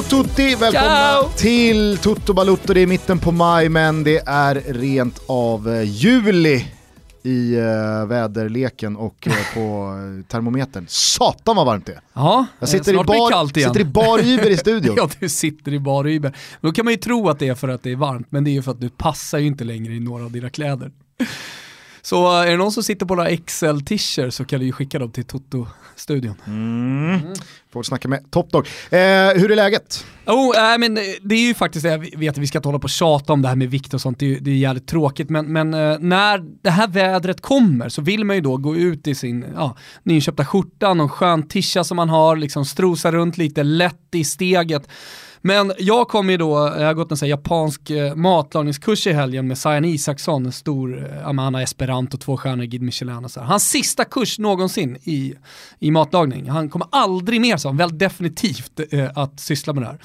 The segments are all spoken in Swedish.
Ciao tutti! Välkomna Ciao! till Toto Balutto. Det är mitten på maj men det är rent av eh, juli i uh, väderleken och uh, på termometern. Satan vad varmt det är! Ja, Jag sitter, i blir det bar, kallt igen. sitter i bar Uber i studion. ja, du sitter i bar Uber. Då kan man ju tro att det är för att det är varmt, men det är ju för att du passar ju inte längre i några av dina kläder. Så är det någon som sitter på några XL-t-shirts så kan du ju skicka dem till Toto-studion. Mm. Får snacka med Top Dog. Eh, hur är läget? Oh, äh, men det är ju faktiskt det, jag vet att vi ska inte hålla på och tjata om det här med vikt och sånt, det är, det är jävligt tråkigt, men, men eh, när det här vädret kommer så vill man ju då gå ut i sin ja, nyköpta skjorta, någon skön tisha som man har, liksom strosa runt lite lätt i steget. Men jag kommer ju då, jag har gått en sån här japansk eh, matlagningskurs i helgen med Sajan Isaksson, en stor, eh, ja, han har esperanto, två stjärnor, Guide Michelin och så här. Hans sista kurs någonsin i, i matlagning. Han kommer aldrig mer, sa han, väl definitivt eh, att syssla med det här.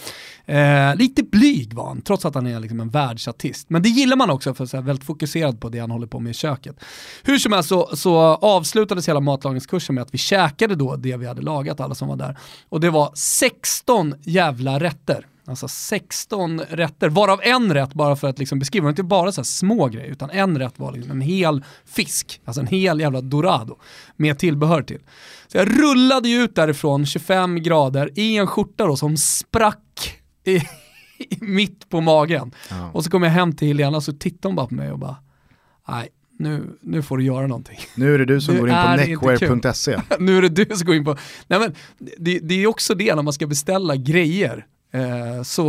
Eh, lite blyg var han, trots att han är liksom en världsartist. Men det gillar man också, för att är väldigt fokuserad på det han håller på med i köket. Hur som helst så, så avslutades hela matlagningskursen med att vi käkade då det vi hade lagat, alla som var där. Och det var 16 jävla rätter. Alltså 16 rätter, varav en rätt bara för att liksom beskriva, det var inte bara så små grejer, utan en rätt var liksom en hel fisk, alltså en hel jävla dorado med tillbehör till. Så jag rullade ju ut därifrån 25 grader i en skjorta då som sprack i, mitt på magen. Ja. Och så kom jag hem till Helena och så tittade hon bara på mig och bara, nej, nu, nu får du göra någonting. Nu är det du som Det går in på neckwear.se. nu är det du som går in på, nej men det, det är också det när man ska beställa grejer. Eh, så,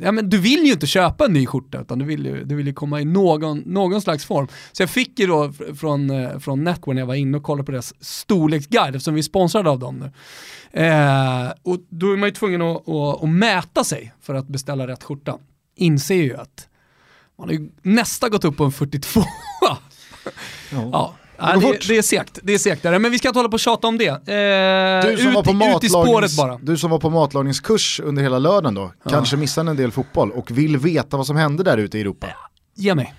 ja men du vill ju inte köpa en ny skjorta utan du vill ju, du vill ju komma i någon, någon slags form. Så jag fick ju då fr- från, eh, från Netwear när jag var inne och kollade på deras storleksguide eftersom vi är sponsrade av dem nu. Eh, och då är man ju tvungen att, att, att mäta sig för att beställa rätt skjorta. Inser ju att man har ju nästan gått upp på en 42. ja. Ja, går det, fort. det är segt, det är segt. Men vi ska inte hålla på och tjata om det. Eh, Du som, ut, var på ut i spåret bara. du som var på matlagningskurs under hela lördagen då, kanske missade en del fotboll och vill veta vad som hände där ute i Europa. Ge mig.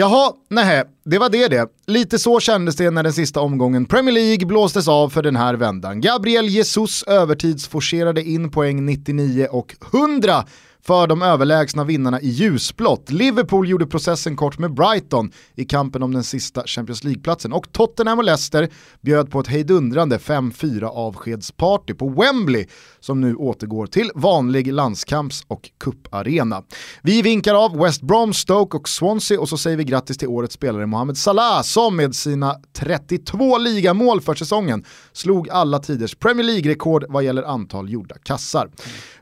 Jaha, nej, det var det det. Lite så kändes det när den sista omgången Premier League blåstes av för den här vändan. Gabriel Jesus övertidsforcerade in poäng 99 och 100 för de överlägsna vinnarna i ljusblått. Liverpool gjorde processen kort med Brighton i kampen om den sista Champions League-platsen och Tottenham och Leicester bjöd på ett hejdundrande 5-4 avskedsparty på Wembley som nu återgår till vanlig landskamps och cuparena. Vi vinkar av West Brom, Stoke och Swansea och så säger vi grattis till årets spelare Mohamed Salah som med sina 32 ligamål för säsongen slog alla tiders Premier League-rekord vad gäller antal gjorda kassar.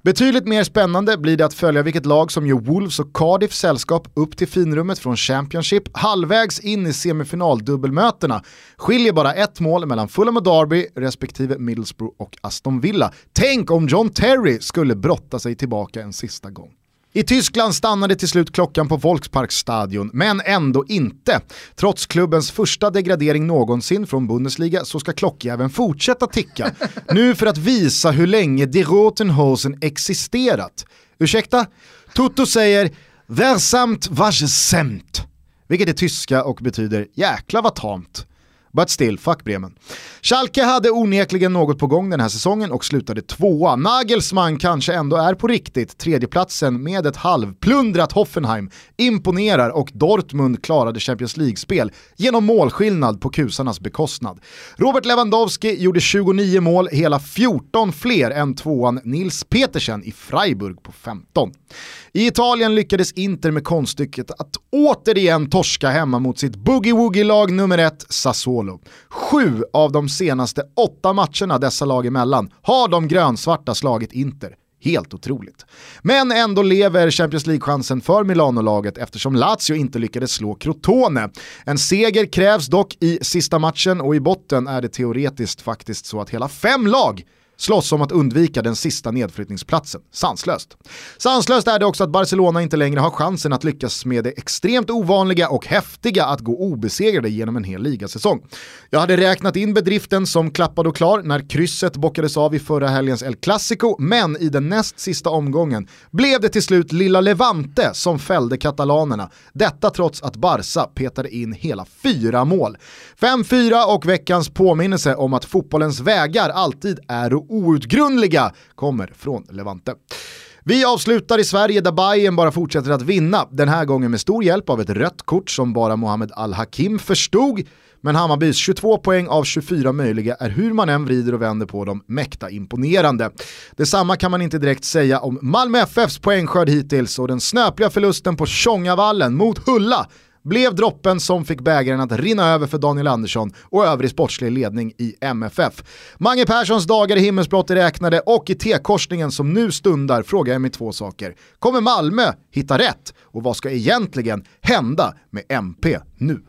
Betydligt mer spännande blir det att följa vilket lag som gör Wolves och Cardiff sällskap upp till finrummet från Championship halvvägs in i semifinaldubbelmötena. Skiljer bara ett mål mellan Fulham och Derby respektive Middlesbrough och Aston Villa. Tänk om John Terry skulle brotta sig tillbaka en sista gång. I Tyskland stannade till slut klockan på Volksparkstadion, men ändå inte. Trots klubbens första degradering någonsin från Bundesliga så ska klockjäveln fortsätta ticka. Nu för att visa hur länge Die Rotenhosen existerat. Ursäkta? Toto säger “Versamt was semt”, vilket är tyska och betyder “jäkla vad tamt”. But still, fuck Bremen. Schalke hade onekligen något på gång den här säsongen och slutade tvåa. Nagelsmann kanske ändå är på riktigt. Tredjeplatsen med ett halvplundrat Hoffenheim imponerar och Dortmund klarade Champions League-spel genom målskillnad på kusarnas bekostnad. Robert Lewandowski gjorde 29 mål, hela 14 fler än tvåan Nils Petersen i Freiburg på 15. I Italien lyckades Inter med konststycket att återigen torska hemma mot sitt boogie-woogie-lag nummer ett, Sassuolo. Sju av de senaste åtta matcherna dessa lag emellan har de grönsvarta slagit Inter. Helt otroligt. Men ändå lever Champions League-chansen för Milano-laget eftersom Lazio inte lyckades slå Crotone. En seger krävs dock i sista matchen och i botten är det teoretiskt faktiskt så att hela fem lag slåss om att undvika den sista nedflyttningsplatsen. Sanslöst. Sanslöst är det också att Barcelona inte längre har chansen att lyckas med det extremt ovanliga och häftiga att gå obesegrade genom en hel ligasäsong. Jag hade räknat in bedriften som klappad och klar när krysset bockades av i förra helgens El Clasico, men i den näst sista omgången blev det till slut lilla Levante som fällde katalanerna. Detta trots att Barca petade in hela fyra mål. 5-4 och veckans påminnelse om att fotbollens vägar alltid är outgrundliga kommer från Levante. Vi avslutar i Sverige där Bayern bara fortsätter att vinna, den här gången med stor hjälp av ett rött kort som bara Mohamed Al-Hakim förstod. Men Hammarbys 22 poäng av 24 möjliga är hur man än vrider och vänder på dem mäkta imponerande. Detsamma kan man inte direkt säga om Malmö FFs poängskörd hittills och den snöpliga förlusten på Tjongavallen mot Hulla blev droppen som fick bägaren att rinna över för Daniel Andersson och övrig sportslig ledning i MFF. Mange Perssons dagar i himmelsblått är räknade och i T-korsningen som nu stundar frågar jag mig två saker. Kommer Malmö hitta rätt? Och vad ska egentligen hända med MP nu?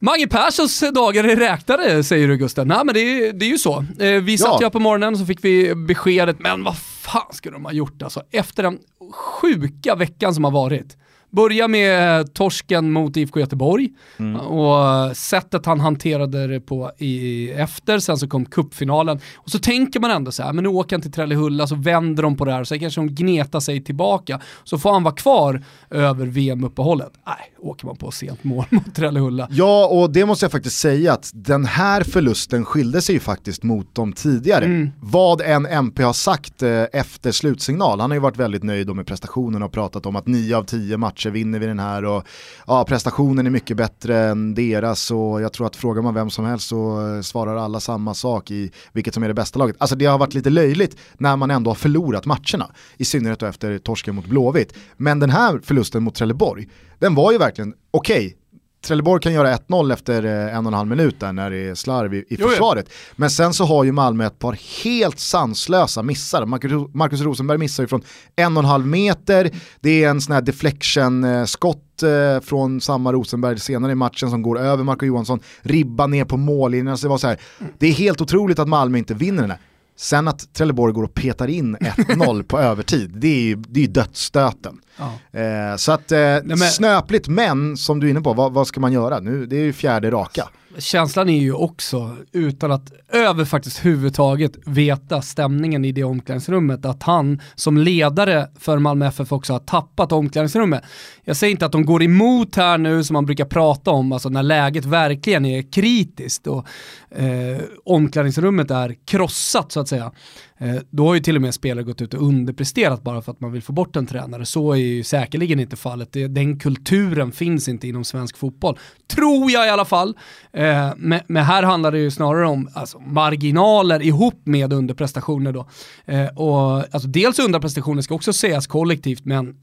Mange Perssons dagar är räknade säger du Gusten. Nej men det är, det är ju så. Eh, vi satt ja. ju här på morgonen och så fick vi beskedet, men vad fan skulle de ha gjort alltså? Efter den sjuka veckan som har varit Börja med torsken mot IFK Göteborg mm. och sättet han hanterade det på i, efter, sen så kom kuppfinalen och så tänker man ändå så här, men nu åker han till Trellehulla så vänder de på det här så kanske de gnetar sig tillbaka så får han vara kvar över VM-uppehållet. Nej, åker man på sent mål mot Trellehulla. Ja, och det måste jag faktiskt säga att den här förlusten skilde sig ju faktiskt mot de tidigare. Mm. Vad en MP har sagt eh, efter slutsignal, han har ju varit väldigt nöjd med prestationen och pratat om att nio av tio matcher matcher vinner vi den här och ja, prestationen är mycket bättre än deras och jag tror att frågar man vem som helst så svarar alla samma sak i vilket som är det bästa laget. Alltså det har varit lite löjligt när man ändå har förlorat matcherna, i synnerhet efter torsken mot Blåvitt. Men den här förlusten mot Trelleborg, den var ju verkligen okej, okay, Trelleborg kan göra 1-0 efter eh, en och en halv minut där när det är slarv i, i försvaret. Men sen så har ju Malmö ett par helt sanslösa missar. Marcus, Marcus Rosenberg missar ju från en och en halv meter, det är en sån här deflection-skott eh, från samma Rosenberg senare i matchen som går över Marco Johansson, ribba ner på mållinjen. Alltså det, var så här, det är helt otroligt att Malmö inte vinner den här. Sen att Trelleborg går och petar in 1-0 på övertid, det är ju det är dödsstöten. Ja. Eh, så att eh, Nej, men... snöpligt men, som du är inne på, vad, vad, ska man göra? Nu, det är ju fjärde raka. Känslan är ju också, utan att över faktiskt huvudtaget veta stämningen i det omklädningsrummet, att han som ledare för Malmö FF också har tappat omklädningsrummet. Jag säger inte att de går emot här nu som man brukar prata om, alltså när läget verkligen är kritiskt och eh, omklädningsrummet är krossat så att säga. Eh, då har ju till och med spelare gått ut och underpresterat bara för att man vill få bort en tränare. Så är ju säkerligen inte fallet. Den kulturen finns inte inom svensk fotboll. Tror jag i alla fall. Eh, men här handlar det ju snarare om alltså, marginaler ihop med underprestationer då. Eh, och, alltså, dels underprestationer ska också sägas kollektivt, men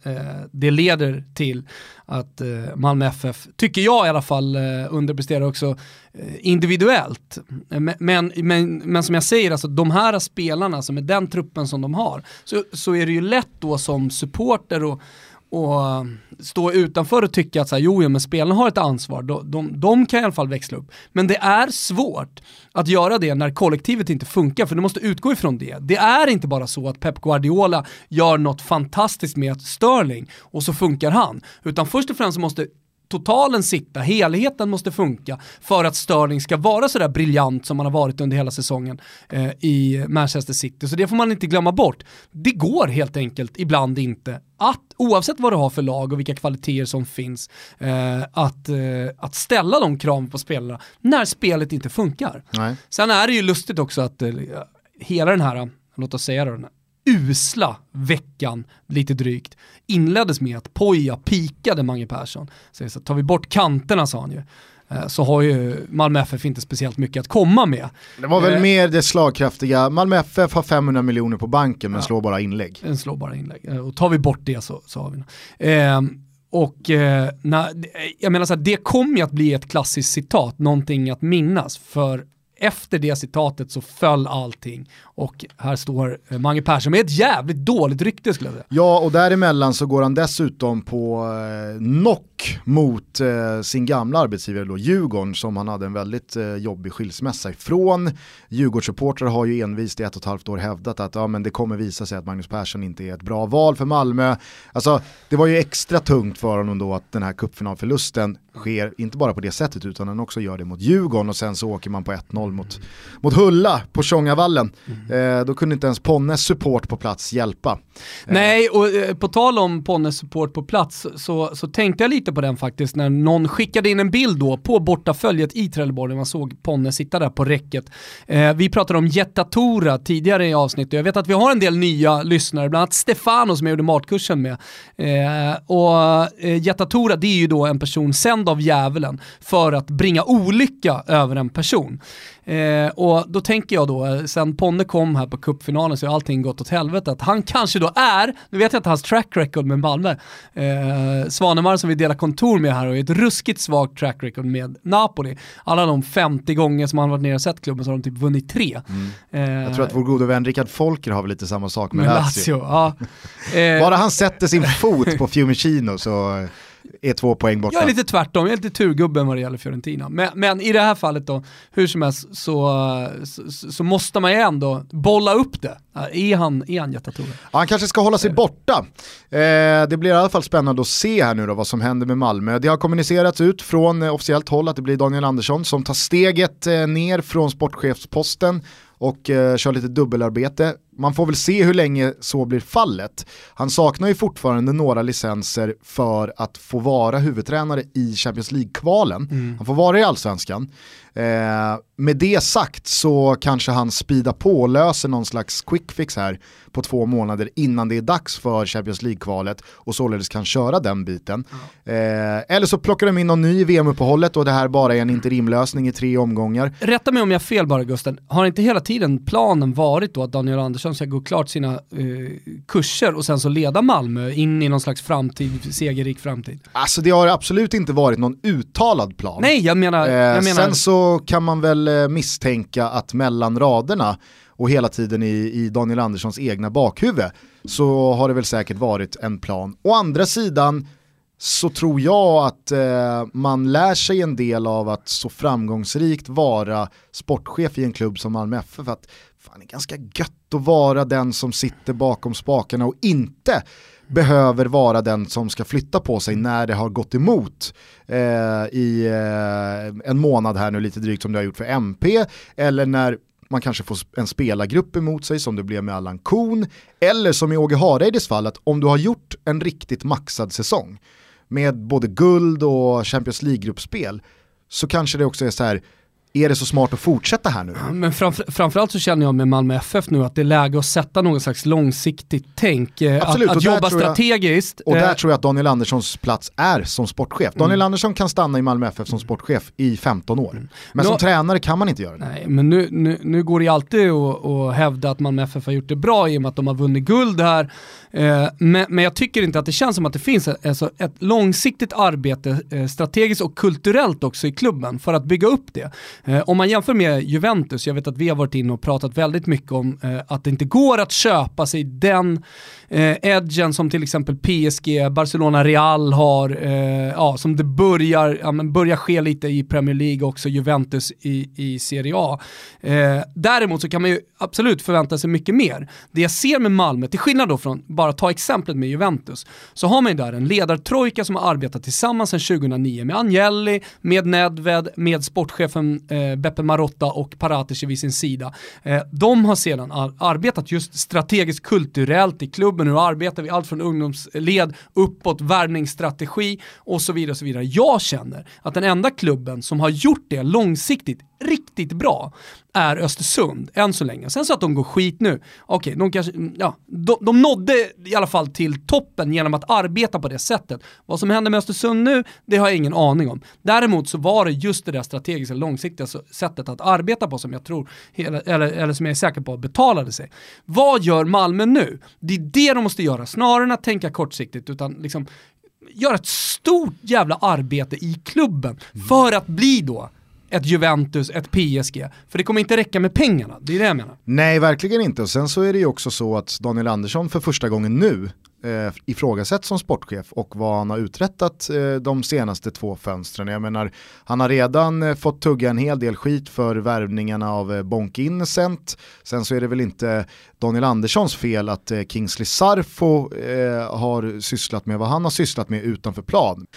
det leder till att eh, Malmö FF, tycker jag i alla fall, eh, underpresterar också eh, individuellt. Eh, men, men, men som jag säger, alltså, de här spelarna, alltså, med den truppen som de har, så, så är det ju lätt då som supporter och och stå utanför och tycka att så här, jo, jo, men spelarna har ett ansvar, de, de, de, kan i alla fall växla upp. Men det är svårt att göra det när kollektivet inte funkar, för du måste utgå ifrån det. Det är inte bara så att Pep Guardiola gör något fantastiskt med Sterling och så funkar han, utan först och främst måste totalen sitta, helheten måste funka för att Sterling ska vara sådär briljant som han har varit under hela säsongen eh, i Manchester City. Så det får man inte glömma bort. Det går helt enkelt ibland inte att, oavsett vad du har för lag och vilka kvaliteter som finns, eh, att, eh, att ställa de kraven på spelarna när spelet inte funkar. Nej. Sen är det ju lustigt också att eh, hela den här, låt oss säga det, usla veckan, lite drygt, inleddes med att Poja pikade Mange Persson. Så tar vi bort kanterna sa han ju, eh, så har ju Malmö FF inte speciellt mycket att komma med. Det var väl eh, mer det slagkraftiga, Malmö FF har 500 miljoner på banken men ja, slår bara inlägg. Den slår bara inlägg, eh, och tar vi bort det så, så har vi eh, och eh, när, jag menar så här, det kommer ju att bli ett klassiskt citat, någonting att minnas, för efter det citatet så föll allting. Och här står eh, Mange Persson med ett jävligt dåligt rykte skulle jag säga. Ja, och däremellan så går han dessutom på eh, knock mot eh, sin gamla arbetsgivare då, Djurgården, som han hade en väldigt eh, jobbig skilsmässa ifrån. Djurgårdssupportrar har ju envist i ett och ett halvt år hävdat att ja, men det kommer visa sig att Magnus Persson inte är ett bra val för Malmö. Alltså, det var ju extra tungt för honom då att den här cupfinalförlusten sker, inte bara på det sättet utan han också gör det mot Djurgården och sen så åker man på 1-0 mot, mot Hulla på Tjongavallen. Mm. Eh, då kunde inte ens Ponnes support på plats hjälpa. Eh. Nej, och eh, på tal om Ponnes support på plats så, så tänkte jag lite på den faktiskt när någon skickade in en bild då på bortaföljet i Trelleborg när man såg Ponne sitta där på räcket. Eh, vi pratade om Jetatora tidigare i avsnittet jag vet att vi har en del nya lyssnare, bland annat Stefano som jag gjorde matkursen med. Eh, och eh, Jetatora det är ju då en person sänd av djävulen för att bringa olycka över en person. Eh, och då tänker jag då, eh, sen Ponne kom här på cupfinalen så har allting gått åt helvete, att han kanske då är, nu vet jag inte hans track record med Malmö, eh, Svanemar som vi delar kontor med här och ett ruskigt svagt track record med Napoli. Alla de 50 gånger som han varit nere och sett klubben så har de typ vunnit tre. Mm. Eh, jag tror att vår gode vän Rickard Folker har väl lite samma sak med, med Lazio. Lazio ja. Eh, Bara han sätter sin fot på Fiumicino så är två poäng borta. Jag är lite tvärtom, jag är lite turgubben vad det gäller Fiorentina. Men, men i det här fallet då, hur som helst så, så, så måste man ju ändå bolla upp det. Är han, är han jättetore? Ja, han kanske ska hålla sig borta. Eh, det blir i alla fall spännande att se här nu då vad som händer med Malmö. Det har kommunicerats ut från eh, officiellt håll att det blir Daniel Andersson som tar steget eh, ner från sportchefsposten och eh, kör lite dubbelarbete. Man får väl se hur länge så blir fallet. Han saknar ju fortfarande några licenser för att få vara huvudtränare i Champions League-kvalen. Mm. Han får vara i allsvenskan. Eh, med det sagt så kanske han speedar på och löser någon slags quick fix här på två månader innan det är dags för Champions League-kvalet och således kan köra den biten. Mm. Eh, eller så plockar de in någon ny i VM-uppehållet och det här bara är en interimlösning i tre omgångar. Rätta mig om jag har fel bara Gusten, har inte hela tiden planen varit då att Daniel Andersson ska gå klart sina eh, kurser och sen så leda Malmö in i någon slags framtid, segerrik framtid? Alltså det har absolut inte varit någon uttalad plan. Nej, jag menar... Jag menar... Sen så kan man väl eh, misstänka att mellan raderna och hela tiden i, i Daniel Anderssons egna bakhuvud så har det väl säkert varit en plan. Å andra sidan så tror jag att eh, man lär sig en del av att så framgångsrikt vara sportchef i en klubb som Malmö FF. Att fan, det är ganska gött och vara den som sitter bakom spakarna och inte behöver vara den som ska flytta på sig när det har gått emot eh, i eh, en månad här nu lite drygt som det har gjort för MP eller när man kanske får en spelargrupp emot sig som det blev med Allan Kuhn eller som i Åge Hareides fall att om du har gjort en riktigt maxad säsong med både guld och Champions League-gruppspel så kanske det också är så här är det så smart att fortsätta här nu? Men framför, framförallt så känner jag med Malmö FF nu att det är läge att sätta någon slags långsiktigt tänk. Eh, Absolut, att, att jobba strategiskt. Jag, och där eh, tror jag att Daniel Anderssons plats är som sportchef. Daniel mm. Andersson kan stanna i Malmö FF som sportchef i 15 år. Mm. Men Nå, som tränare kan man inte göra det. Nej, men nu, nu, nu går det ju alltid att, att hävda att Malmö FF har gjort det bra i och med att de har vunnit guld här. Eh, men, men, jag tycker inte att det känns som att det finns ett, alltså ett långsiktigt arbete, eh, strategiskt och kulturellt också i klubben för att bygga upp det. Eh, om man jämför med Juventus, jag vet att vi har varit inne och pratat väldigt mycket om att det inte går att köpa sig den eh, edgen som till exempel PSG, Barcelona, Real har, eh, ja, som det börjar, ja, men börjar ske lite i Premier League också, Juventus i, i Serie A. Eh, däremot så kan man ju absolut förvänta sig mycket mer. Det jag ser med Malmö, till skillnad då från, bara ta exemplet med Juventus, så har man ju där en ledartrojka som har arbetat tillsammans sedan 2009 med Agnelli, med Nedved, med sportchefen eh, Beppe Marotta och Paratici vid sin sida. Eh, de har sedan ar arbetat just strategiskt kulturellt i klubben klubben, hur arbetar vi? Allt från ungdomsled, uppåt, värvningsstrategi och så vidare. Och så vidare. Jag känner att den enda klubben som har gjort det långsiktigt riktigt riktigt bra är Östersund, än så länge. Sen så att de går skit nu, okej, okay, de kanske, mm, ja, de, de nådde i alla fall till toppen genom att arbeta på det sättet. Vad som händer med Östersund nu, det har jag ingen aning om. Däremot så var det just det där strategiska, långsiktiga sättet att arbeta på som jag tror, eller, eller som jag är säker på betalade sig. Vad gör Malmö nu? Det är det de måste göra, snarare än att tänka kortsiktigt, utan liksom göra ett stort jävla arbete i klubben mm. för att bli då ett Juventus, ett PSG. För det kommer inte räcka med pengarna, det är det jag menar. Nej, verkligen inte. Och sen så är det ju också så att Daniel Andersson för första gången nu eh, ifrågasätts som sportchef och vad han har uträttat eh, de senaste två fönstren. Jag menar, han har redan eh, fått tugga en hel del skit för värvningarna av eh, Bonk Innocent. Sen så är det väl inte Daniel Anderssons fel att eh, Kingsley Sarfo eh, har sysslat med vad han har sysslat med utanför plan.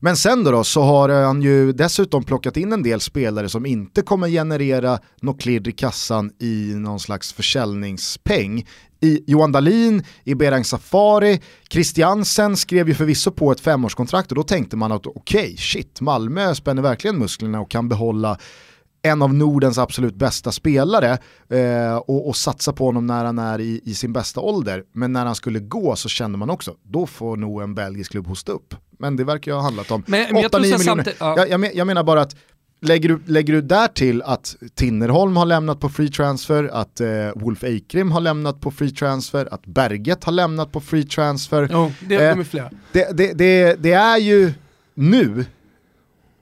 Men sen då, då, så har han ju dessutom plockat in en del spelare som inte kommer generera något klirr i kassan i någon slags försäljningspeng. I Johan Dahlin, i Berang Safari, Christiansen skrev ju förvisso på ett femårskontrakt och då tänkte man att okej, okay, shit, Malmö spänner verkligen musklerna och kan behålla en av Nordens absolut bästa spelare eh, och, och, satsa på honom när han är i, i, sin bästa ålder. Men när han skulle gå så kände man också, då får nog en belgisk klubb hosta upp. Men det verkar ju ha handlat om 8-9 miljoner. Samtidigt, ja. jag, jag, jag menar bara att Lägger du, lägger du där till att Tinnerholm har lämnat på free transfer, att eh, Wolf Eikrim har lämnat på free transfer, att Berget har lämnat på free transfer. Jo, det, eh, de. Det, det, det, det är ju nu,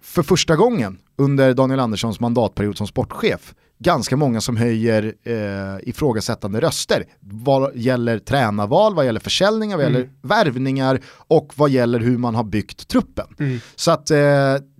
för första gången under Daniel Anderssons mandatperiod som sportchef, ganska många som höjer eh, ifrågasättande röster vad gäller tränarval, vad gäller försäljningar, vad mm. gäller värvningar och vad gäller hur man har byggt truppen. Mm. Så att eh,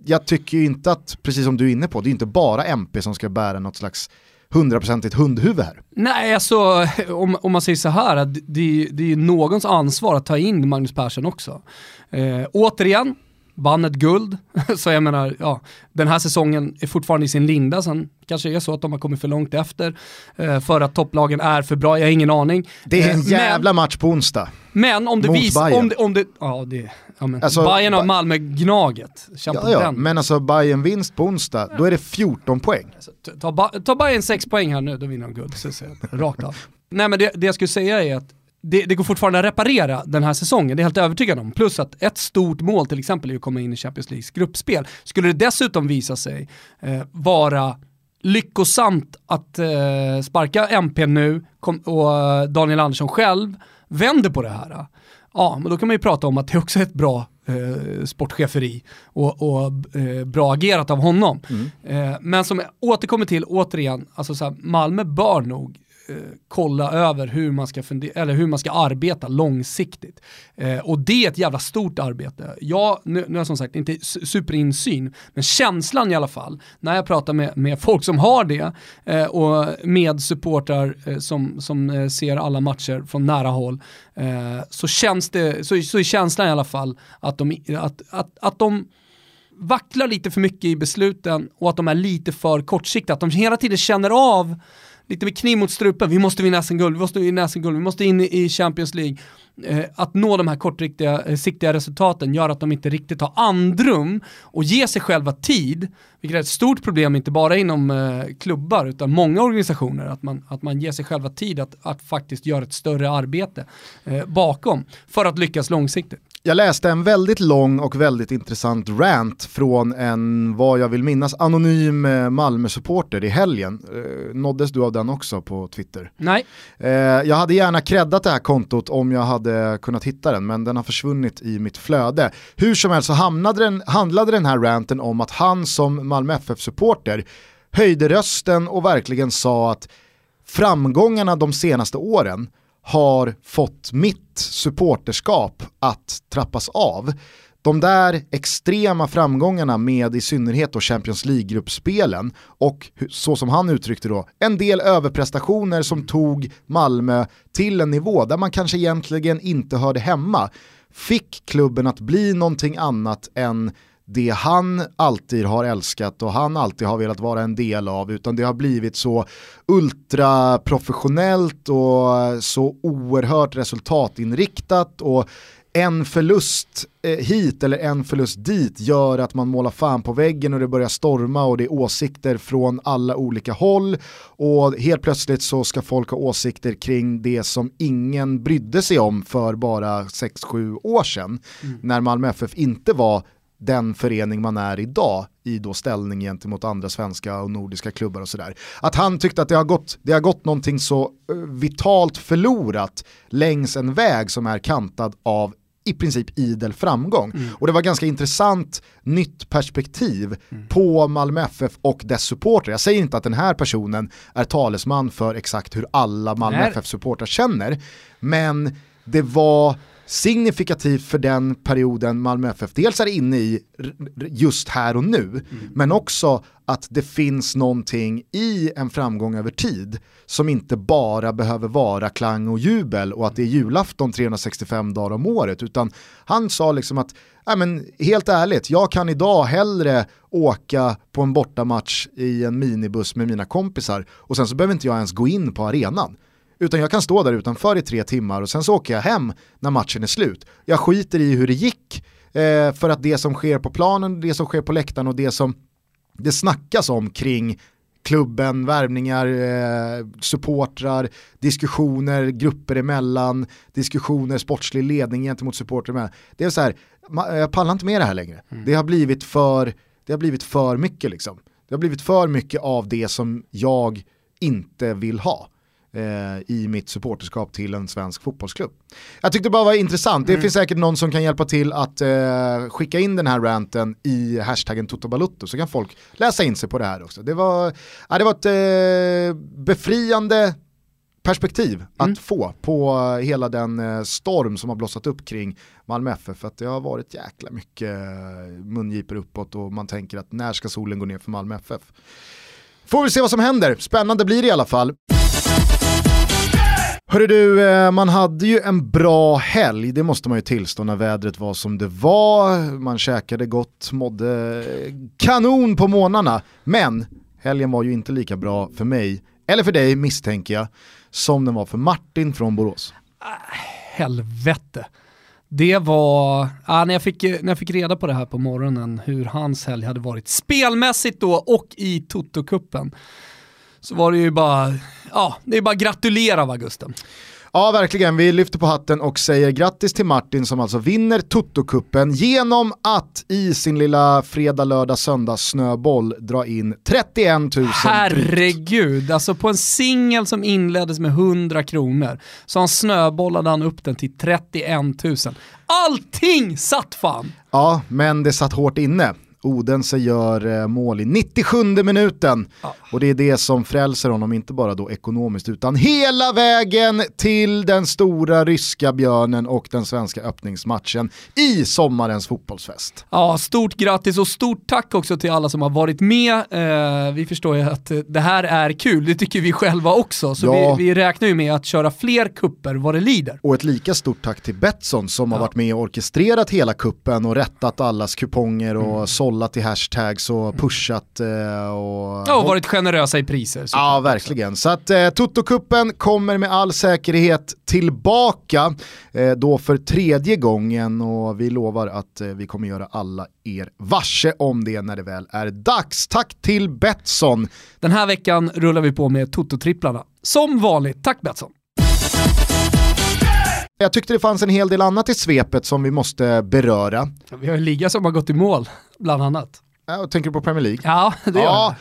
jag tycker ju inte att, precis som du är inne på, det är inte bara MP som ska bära något slags hundraprocentigt hundhuvud här. Nej, alltså om, om man säger så här, det, det är någons ansvar att ta in Magnus Persson också. Eh, återigen, vann ett guld. så jag menar, ja, den här säsongen är fortfarande i sin linda, sen kanske är så att de har kommit för långt efter eh, för att topplagen är för bra, jag har ingen aning. Det är en eh, jävla men, match på onsdag. Men om det visar, om det, om det, ja det, ja men, alltså, Bayern har Malmö-Gnaget. Ja, ja, men alltså Bayern vinst på onsdag, då är det 14 poäng. Alltså, ta, ta Bayern 6 poäng här nu, då vinner de guld. Så, så, rakt av. Nej men det, det jag skulle säga är att det, det, går fortfarande att reparera den här säsongen, det är jag helt övertygad om. Plus att ett stort mål till exempel är att komma in i Champions Leagues gruppspel. Skulle det dessutom visa sig eh, vara lyckosamt att eh, sparka MP nu kom, och eh, Daniel Andersson själv vänder på det här, ja men då kan man ju prata om att det också är ett bra eh, sportcheferi och, och eh, bra agerat av honom. Mm. Eh, men som jag återkommer till återigen, alltså så här, Malmö bör nog eh, kolla över hur man ska, fundera, eller hur man ska arbeta långsiktigt. Eh, och det är ett jävla stort arbete. Jag, nu, nu har jag som sagt inte superinsyn, men känslan i alla fall, när jag pratar med, med folk som har det eh, och med supportrar eh, som, som eh, ser alla matcher från nära håll, eh, så känns det, så, så är känslan i alla fall att de, att, att, att de vacklar lite för mycket i besluten och att de är lite för kortsiktiga. Att de hela tiden känner av lite med kniv mot strupen, vi måste vinna SM-guld, vi måste vinna SM-guld, vi måste in i Champions League. Eh, att nå de här kortsiktiga eh, siktiga resultaten gör att de inte riktigt har andrum och ger sig själva tid, vilket är ett stort problem inte bara inom eh, klubbar utan många organisationer, att man, att man ger sig själva tid att, att faktiskt göra ett större arbete eh, bakom för att lyckas långsiktigt. Jag läste en väldigt lång och väldigt intressant rant från en, vad jag vill minnas, anonym eh, Malmö-supporter i helgen. Eh, nåddes du av den också på Twitter? Nej. Eh, jag hade gärna creddat det här kontot om jag hade kunnat hitta den, men den har försvunnit i mitt flöde. Hur som helst så hamnade den, handlade den här ranten om att han som Malmö FF-supporter höjde rösten och verkligen sa att framgångarna de senaste åren har fått mitt supporterskap att trappas av. De där extrema framgångarna med i synnerhet då Champions League-gruppspelen och så som han uttryckte då, en del överprestationer som tog Malmö till en nivå där man kanske egentligen inte hörde hemma, fick klubben att bli någonting annat än det han alltid har älskat och han alltid har velat vara en del av utan det har blivit så ultraprofessionellt och så oerhört resultatinriktat och en förlust eh, hit eller en förlust dit gör att man målar fan på väggen och det börjar storma och det är åsikter från alla olika håll och helt plötsligt så ska folk ha åsikter kring det som ingen brydde sig om för bara 6-7 år sedan mm. när Malmö FF inte var den förening man är idag i då ställning gentemot andra svenska och nordiska klubbar och sådär. Att han tyckte att det har, gått, det har gått någonting så eh, vitalt förlorat längs en väg som är kantad av i princip idel framgång. Mm. Och det var ganska intressant nytt perspektiv mm. på Malmö FF och dess supporter. Jag säger inte att den här personen är talesman för exakt hur alla Malmö FF-supportrar känner, men det var signifikativt för den perioden Malmö FF dels är inne i just här och nu, mm. men också att det finns någonting i en framgång över tid som inte bara behöver vara klang och jubel och att det är julafton 365 dagar om året, utan han sa liksom att Nej, men helt ärligt, jag kan idag hellre åka på en bortamatch i en minibuss med mina kompisar och sen så behöver inte jag ens gå in på arenan. Utan jag kan stå där utanför i tre timmar och sen så åker jag hem när matchen är slut. Jag skiter i hur det gick, eh, för att det som sker på planen, det som sker på läktaren och det som det snackas om kring klubben, värvningar, eh, supportrar, diskussioner grupper emellan, diskussioner, sportslig ledning gentemot supportrar. Det är så här, jag pallar inte med det här längre. Mm. Det, har blivit för, det har blivit för mycket liksom. Det har blivit för mycket av det som jag inte vill ha eh, i mitt supporterskap till en svensk fotbollsklubb. Jag tyckte det bara var intressant, mm. det finns säkert någon som kan hjälpa till att eh, skicka in den här ranten i hashtaggen Totobalutto så kan folk läsa in sig på det här också. Det var, ja, det var ett eh, befriande perspektiv att mm. få på hela den eh, storm som har blossat upp kring Malmö FF. För att det har varit jäkla mycket eh, mungipor uppåt och man tänker att när ska solen gå ner för Malmö FF? Får vi se vad som händer, spännande blir det i alla fall. Hörru du, eh, man hade ju en bra helg, det måste man ju tillstå när vädret var som det var. Man käkade gott, mådde kanon på månaderna. Men helgen var ju inte lika bra för mig, eller för dig misstänker jag, som den var för Martin från Borås. Äh, helvete. Det var, ah, när, jag fick, när jag fick reda på det här på morgonen, hur hans helg hade varit spelmässigt då och i Toto-kuppen så var det ju bara, ja, det är bara gratulera va Gusten. Ja, verkligen. Vi lyfter på hatten och säger grattis till Martin som alltså vinner Toto-kuppen genom att i sin lilla fredag, lördag, söndag snöboll dra in 31 000 Herregud, alltså på en singel som inleddes med 100 kronor så han snöbollade han upp den till 31 000. Allting satt fan! Ja, men det satt hårt inne. Odense gör eh, mål i 97 minuten ja. och det är det som frälser honom, inte bara då ekonomiskt utan hela vägen till den stora ryska björnen och den svenska öppningsmatchen i sommarens fotbollsfest. Ja, stort grattis och stort tack också till alla som har varit med. Eh, vi förstår ju att det här är kul, det tycker vi själva också, så ja. vi, vi, räknar ju med att köra fler kupper vad det lider. Och ett lika stort tack till Betsson som ja. har varit med och orkestrerat hela kuppen och rättat allas kuponger och mm. sålt bollat i hashtags och mm. pushat eh, och... Ja, och varit generösa i priser. Ja, verkligen. Så att eh, Toto-kuppen kommer med all säkerhet tillbaka eh, då för tredje gången och vi lovar att eh, vi kommer göra alla er varse om det när det väl är dags. Tack till Betsson. Den här veckan rullar vi på med Toto-tripplarna. Som vanligt, tack Betsson. Jag tyckte det fanns en hel del annat i svepet som vi måste beröra. Vi har en liga som har gått i mål, bland annat. Ja, tänker på Premier League? Ja, det gör ja,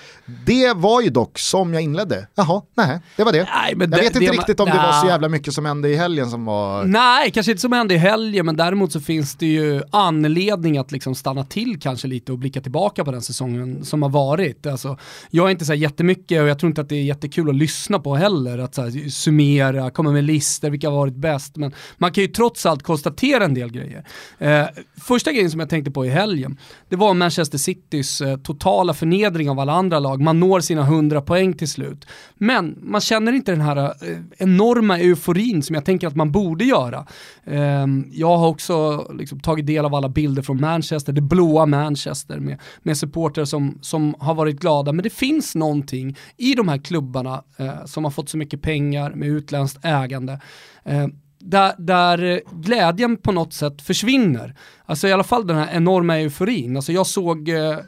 Det var ju dock som jag inledde. Jaha, nej, det var det. Nej, men jag det, vet inte det, riktigt om nej. det var så jävla mycket som hände i helgen som var... Nej, kanske inte som hände i helgen, men däremot så finns det ju anledning att liksom stanna till kanske lite och blicka tillbaka på den säsongen som har varit. Alltså, jag är inte så här jättemycket och jag tror inte att det är jättekul att lyssna på heller, att så här, summera, komma med listor, vilka har varit bäst, men man kan ju trots allt konstatera en del grejer. Eh, första grejen som jag tänkte på i helgen, det var Manchester City Citys eh, totala förnedring av alla andra lag. Man når sina 100 poäng till slut. Men man känner inte den här eh, enorma euforin som jag tänker att man borde göra. Ehm, jag har också liksom, tagit del av alla bilder från Manchester, det blåa Manchester med, med supporter som, som har varit glada. Men det finns någonting i de här klubbarna eh, som har fått så mycket pengar med utländskt ägande ehm, där, där glädjen på något sätt försvinner. Alltså i alla fall den här enorma euforin. Alltså jag såg, eh, eh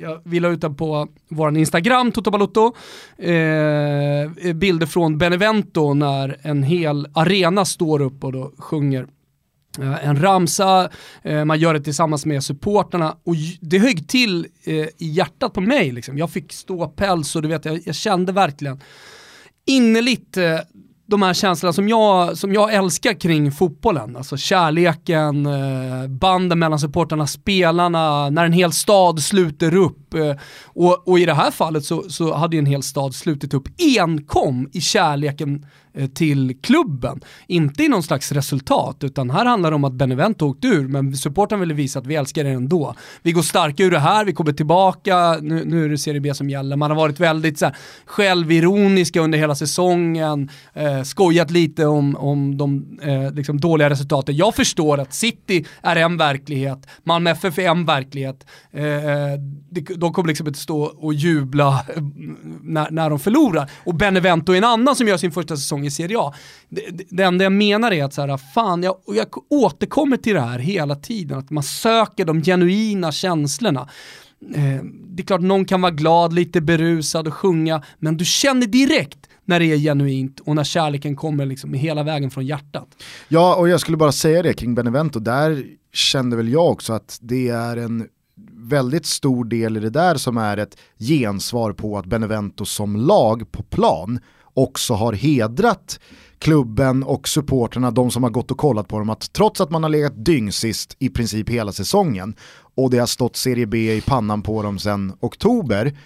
jag vill ut den på vår Instagram, Toto Balotto, eh, bilder från Benevento när en hel arena står upp och då sjunger eh, en ramsa, eh, man gör det tillsammans med supporterna och det högg till i hjärtat på mig. Liksom. Jag fick ståpäls och du vet, jag, jag kände verkligen innerligt de här känslorna som jag, som jag älskar kring fotbollen. Alltså kärleken, eh, banden mellan supporterna, spelarna, när en hel stad sluter upp. Eh, och, och, i det här fallet så, så hade ju en hel stad slutit upp enkom i kärleken Eh, till klubben. Inte i någon slags resultat, utan här handlar det om att Benevento åkte ur, men supporten ville visa att vi älskar er ändå. Vi går starka ur det här, vi kommer tillbaka, nu, nu är det Serie B som gäller. Man har varit väldigt så här, självironiska under hela säsongen, eh, skojat lite om, om de eh, liksom dåliga resultaten. Jag förstår att City är en verklighet, Malmö FF är en verklighet. Eh, eh de kommer liksom inte stå och jubla när, när de förlorar. Och Benevento är en annan som gör sin första säsong i Serie A. Det, det, det enda jag menar är att så här, fan, jag, jag återkommer till det här hela tiden, att man söker de genuina känslorna. Eh, det är klart någon kan vara glad, lite berusad och sjunga, men du känner direkt när det är genuint och när kärleken kommer liksom hela vägen från hjärtat. Ja, och jag skulle bara säga det kring Benevento, där kände väl jag också att det är en väldigt stor del i det där som är ett gensvar på att Benevento som lag på plan också har hedrat klubben och supporterna, de som har gått och kollat på dem, att trots att man har legat dyngsist i princip hela säsongen och det har stått Serie B i pannan på dem sedan oktober,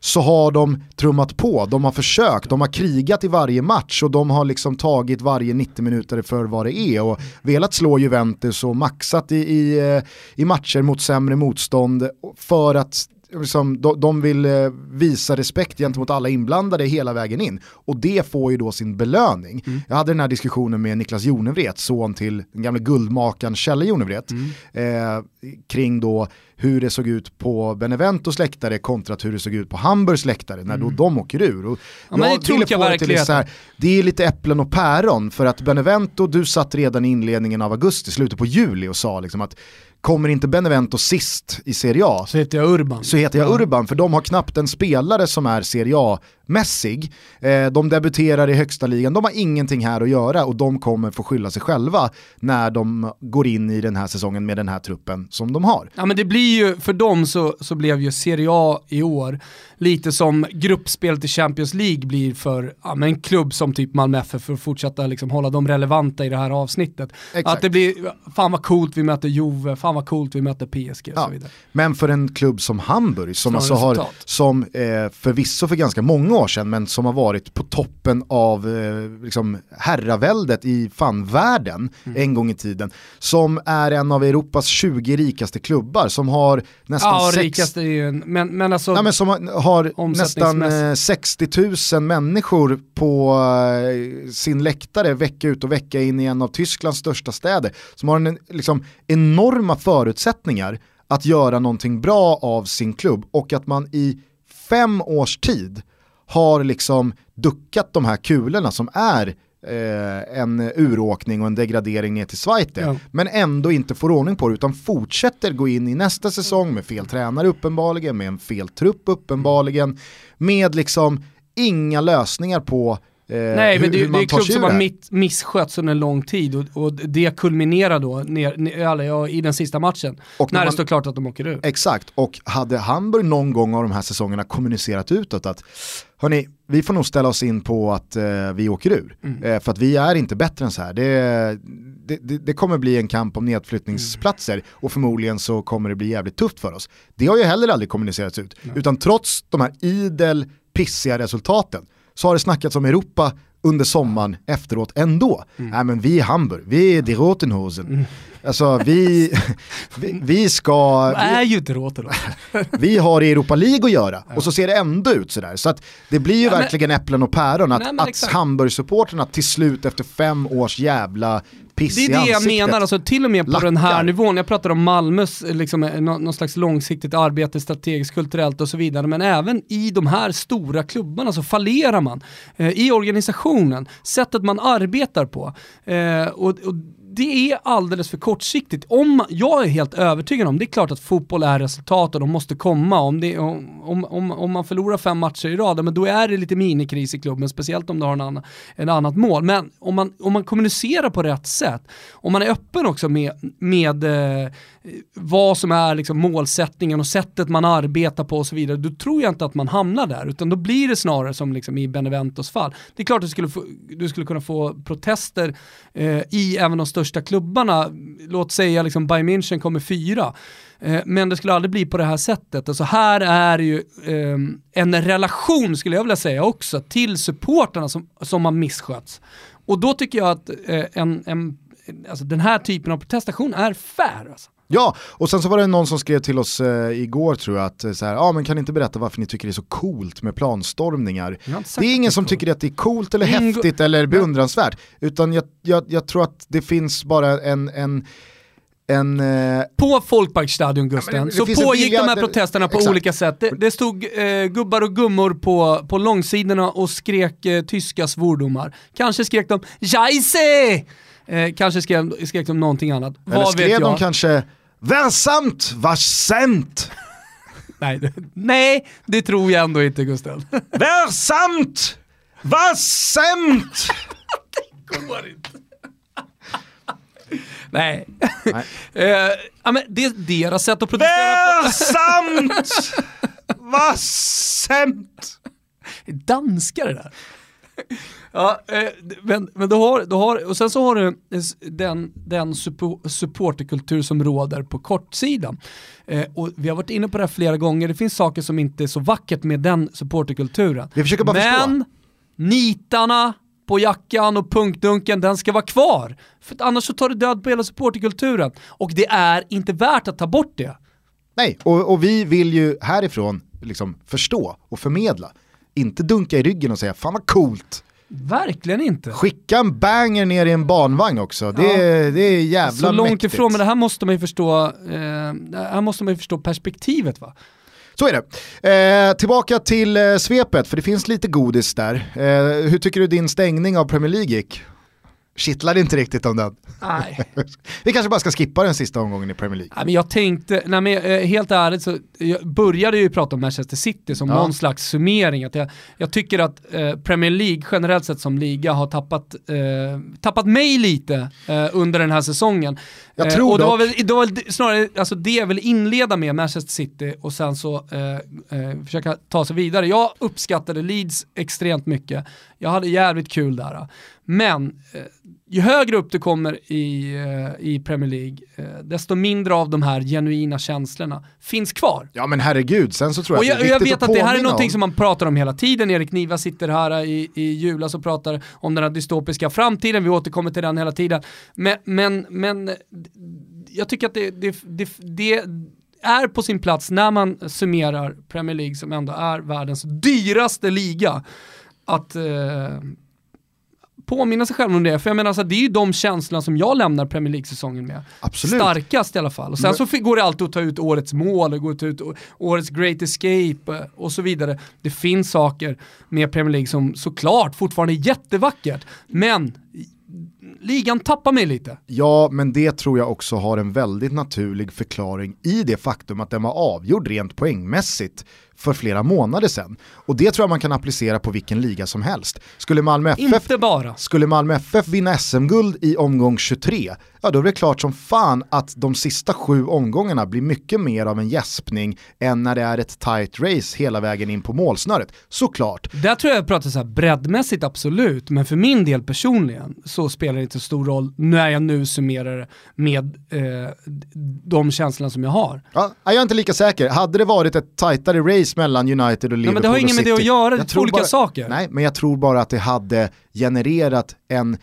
så har de trummat på, de har försökt, de har krigat i varje match och de har liksom tagit varje 90 minuter för vad det är och velat slå Juventus och maxat i, i, eh, i matcher mot sämre motstånd för att liksom, de, de vill eh, visa respekt gentemot alla inblandade hela vägen in. Och det får ju då sin belöning. Mm. Jag hade den här diskussionen med Niklas Jonevret, son till den gamla guldmakaren Kjelle Jonevret, mm. eh, kring då hur det såg ut på Beneventos läktare kontra hur det såg ut på Hamburgs läktare när mm. då de åker ur. Och ja, men det jag verkligen. Det, här, det är lite äpplen och päron för att Benevento, du satt redan i inledningen av augusti, slutet på juli och sa liksom att Kommer inte Benevento sist i Serie A så heter jag Urban. Så heter jag Urban, för de har knappt en spelare som är Serie A-mässig. Eh, de debuterar i högsta ligan, de har ingenting här att göra och de kommer få skylla sig själva när de går in i den här säsongen med den här truppen som de har. Ja men det blir ju, för dem så, så blev ju Serie A i år lite som gruppspelet i Champions League blir för ja, men en klubb som typ Malmö FF för att fortsätta liksom hålla dem relevanta i det här avsnittet. Exakt. Att det blir, fan vad coolt vi möter Juve, fan vad coolt vi möter PSG och ja. så vidare. Men för en klubb som Hamburg, som alltså har, som eh, förvisso för ganska många år sedan, men som har varit på toppen av eh, liksom herraväldet i fan världen mm. en gång i tiden, som är en av Europas 20 rikaste klubbar, som har nästan ja, sex... rikaste är ju en, men, men alltså... Nej, men som har nästan 60 eh, 000 människor på eh, sin läktare vecka ut och vecka in i en av Tysklands största städer, som har en, liksom, enorma förutsättningar att göra någonting bra av sin klubb och att man i fem års tid har liksom duckat de här kulorna som är eh, en uråkning och en degradering ner till Zweite. Ja. Men ändå inte får ordning på det utan fortsätter gå in i nästa säsong med fel tränare uppenbarligen, med en fel trupp uppenbarligen, med liksom inga lösningar på Eh, Nej, men det, det är en klubb som har misskötts under en lång tid och, och det kulminerar då ner, ner, i den sista matchen. Och när, när man, det står klart att de åker ur. Exakt, och hade Hamburg någon gång av de här säsongerna kommunicerat utåt att hörni, vi får nog ställa oss in på att eh, vi åker ur. Mm. Eh, för att vi är inte bättre än så här. Det, det, det, kommer bli en kamp om nedflyttningsplatser mm. och förmodligen så kommer det bli jävligt tufft för oss. Det har ju heller aldrig kommunicerats ut. Nej. Utan trots de här idel pissiga resultaten så har det snackats om Europa under sommaren efteråt ändå. Mm. Nej men vi är Hamburg, vi är die Rotenhosen. Mm. Alltså vi, vi, vi ska... Det är ju inte Rotenhosen. vi har i Europa League att göra ja. och så ser det ändå ut sådär. Så att det blir ju ja, verkligen men, äpplen och päron att, nej, att Hamburg-supporterna till slut efter fem års jävla piss Det är det jag menar, alltså, till och med på Lackar. den här nivån. Jag pratar om Malmös liksom, eh, någon slags långsiktigt arbete, strategiskt, kulturellt och så vidare. Men även i de här stora klubbarna så fallerar man. Eh, I organisationen, sättet man arbetar på. Eh, och, och det är alldeles för kortsiktigt. Om jag är helt övertygad om, det är klart att fotboll är resultat och de måste komma. Om, det, om, om, om man förlorar fem matcher i rad, men då är det lite minikris i klubben, speciellt om du har en annan, en annat mål. Men om man, om man kommunicerar på rätt sätt, om man är öppen också med, med eh, vad som är liksom målsättningen och sättet man arbetar på och så vidare, då tror jag inte att man hamnar där, utan då blir det snarare som liksom i Beneventos fall. Det är klart att du skulle, få, du skulle kunna få protester eh, i även de största klubbarna, låt säga liksom Bayern München kommer fyra, eh, men det skulle aldrig bli på det här sättet. Alltså här är ju eh, en relation, skulle jag vilja säga också, till supporterna som, som har misskötts. Och då tycker jag att eh, en, en alltså den här typen av protestation är fair. Alltså. Ja, och sen så var det någon som skrev till oss eh, igår tror jag att eh, så här, ah, men kan ni inte berätta varför ni tycker det är så coolt med planstormningar? Det är ingen som cool. tycker att det är coolt eller Ingo häftigt eller beundransvärt, utan jag, jag, jag, tror att det finns bara en, en en, eh... På Folkparkstadion Gusten, ja, så pågick de här protesterna på exakt. olika sätt. Det, det stod eh, gubbar och gummor på, på långsidorna och skrek eh, tyska svordomar. Kanske skrek de “Scheisse!” Eh, kanske skrev, skrek de någonting annat. Eller Vad skrev de kanske Versamt, varsent? nej, nej, det tror jag ändå inte Gustav. Versamt, varsent? det går inte. Nej. Nej. eh, ja, men det är deras sätt att protestera Versamt! Vassent! Danskar det där. Ja, eh, men, men du har, du har, och sen så har du den, den supporterkultur som råder på kortsidan. Eh, och vi har varit inne på det här flera gånger, det finns saker som inte är så vackert med den supporterkulturen. Vi försöker bara men förstå. nitarna på jackan och punkdunken, den ska vara kvar. För annars så tar det död på hela supporterkulturen. Och det är inte värt att ta bort det. Nej, och, och vi vill ju härifrån liksom förstå och förmedla. Inte dunka i ryggen och säga fan vad coolt. Verkligen inte. Skicka en banger ner i en barnvagn också. Det, ja. är, det är jävla Så långt mäktigt. ifrån, men det här måste man ju förstå, eh, här måste man ju förstå perspektivet va. Så är det. Eh, tillbaka till eh, svepet, för det finns lite godis där. Eh, hur tycker du din stängning av Premier League gick? Kittlade inte riktigt om den. Nej. Vi kanske bara ska skippa den sista omgången i Premier League. Nej, men jag tänkte, nej, men, eh, helt ärligt så jag började ju prata om Manchester City som ja. någon slags summering. Att jag, jag tycker att eh, Premier League generellt sett som liga har tappat, eh, tappat mig lite eh, under den här säsongen. Jag eh, tror och det var väl, det var väl snarare alltså det jag vill inleda med Manchester City och sen så eh, försöka ta sig vidare. Jag uppskattade Leeds extremt mycket. Jag hade jävligt kul där. Men ju högre upp du kommer i, eh, i Premier League, eh, desto mindre av de här genuina känslorna finns kvar. Ja men herregud, sen så tror jag, och jag att det är Jag vet att, det här är någonting om. som man pratar om hela tiden, Erik Niva sitter här i, i julas och pratar om den här dystopiska framtiden, vi återkommer till den hela tiden. Men, men, men jag tycker att det, det, det, det är på sin plats när man summerar Premier League som ändå är världens dyraste liga att eh, påminna sig själv om det. För jag menar, alltså, det är ju de känslorna som jag lämnar Premier League-säsongen med. Absolut. Starkast i alla fall. Och sen Men... så går det alltid att ta ut årets mål, och gå ut årets great escape eh, och så vidare. Det finns saker med Premier League som såklart fortfarande är jättevackert. Men ligan tappar mig lite. Ja, men det tror jag också har en väldigt naturlig förklaring i det faktum att den var avgjord rent poängmässigt för flera månader sedan. Och det tror jag man kan applicera på vilken liga som helst. Skulle Malmö FF, Inte bara. Skulle Malmö FF vinna SM-guld i omgång 23, ja då är det klart som fan att de sista sju omgångarna blir mycket mer av en gäspning än när det är ett tight race hela vägen in på målsnöret. Såklart. Där tror jag jag pratar så här breddmässigt absolut, men för min del personligen så spelar det inte så stor roll när jag nu summerar det med eh, de känslorna som jag har. Ja, jag är inte lika säker. Hade det varit ett tightare race mellan United och Liverpool ja, men Det har inget med det att göra, det är två olika bara, saker. Nej, men jag tror bara att det hade genererat en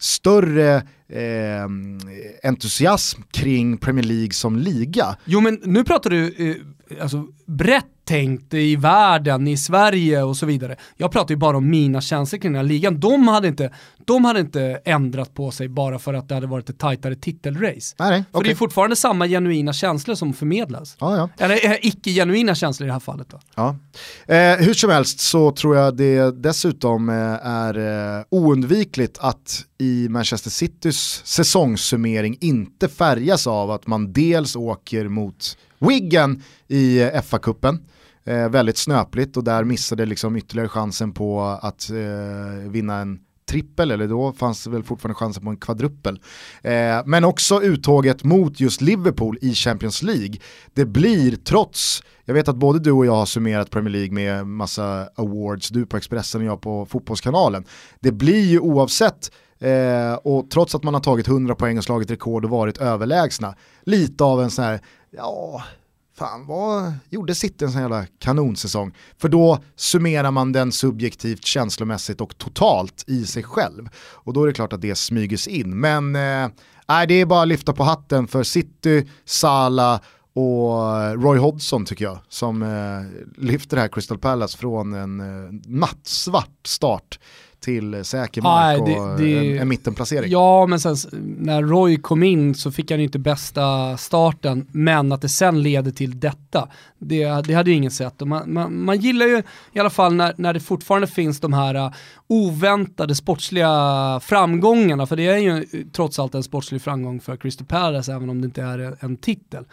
större eh, entusiasm kring Premier League som liga. Jo men nu pratar du eh, alltså, brett tänkt i världen, i Sverige och så vidare. Jag pratar ju bara om mina känslor kring den här ligan. De hade inte, de hade inte ändrat på sig bara för att det hade varit ett tajtare titelrace. Nej, nej, för det är fortfarande samma genuina känslor som förmedlas. Ja, ja. Eller eh, icke-genuina känslor i det här fallet. Då. Ja. Eh, hur som helst så tror jag det dessutom eh, är eh, oundvikligt att i Manchester Citys säsongssummering inte färgas av att man dels åker mot Wiggen i eh, FA-cupen Eh, väldigt snöpligt och där missade liksom ytterligare chansen på att eh, vinna en trippel, eller då fanns det väl fortfarande chansen på en kvadruppel. Eh, men också uttåget mot just Liverpool i Champions League. Det blir trots, jag vet att både du och jag har summerat Premier League med massa awards, du på Expressen och jag på Fotbollskanalen. Det blir ju oavsett Eh, och trots att man har tagit 100 poäng och slagit rekord och varit överlägsna, lite av en sån här, ja, fan vad gjorde City en sån jävla kanonsäsong? För då summerar man den subjektivt, känslomässigt och totalt i sig själv. Och då är det klart att det smyges in. Men eh, det är bara att lyfta på hatten för City, Sala och Roy Hodgson tycker jag, som eh, lyfter det här Crystal Palace från en eh, nattsvart start till säker mark Nej, det, och det, en, en mittenplacering. Ja, men sen när Roy kom in så fick han ju inte bästa starten, men att det sen leder till detta, det, det hade ju ingen sett. Och man, man, man, gillar ju i alla fall när, när det fortfarande finns de här uh, oväntade sportsliga framgångarna, för det är ju trots allt en sportslig framgång för Crystal Palace, även om det inte är en titel.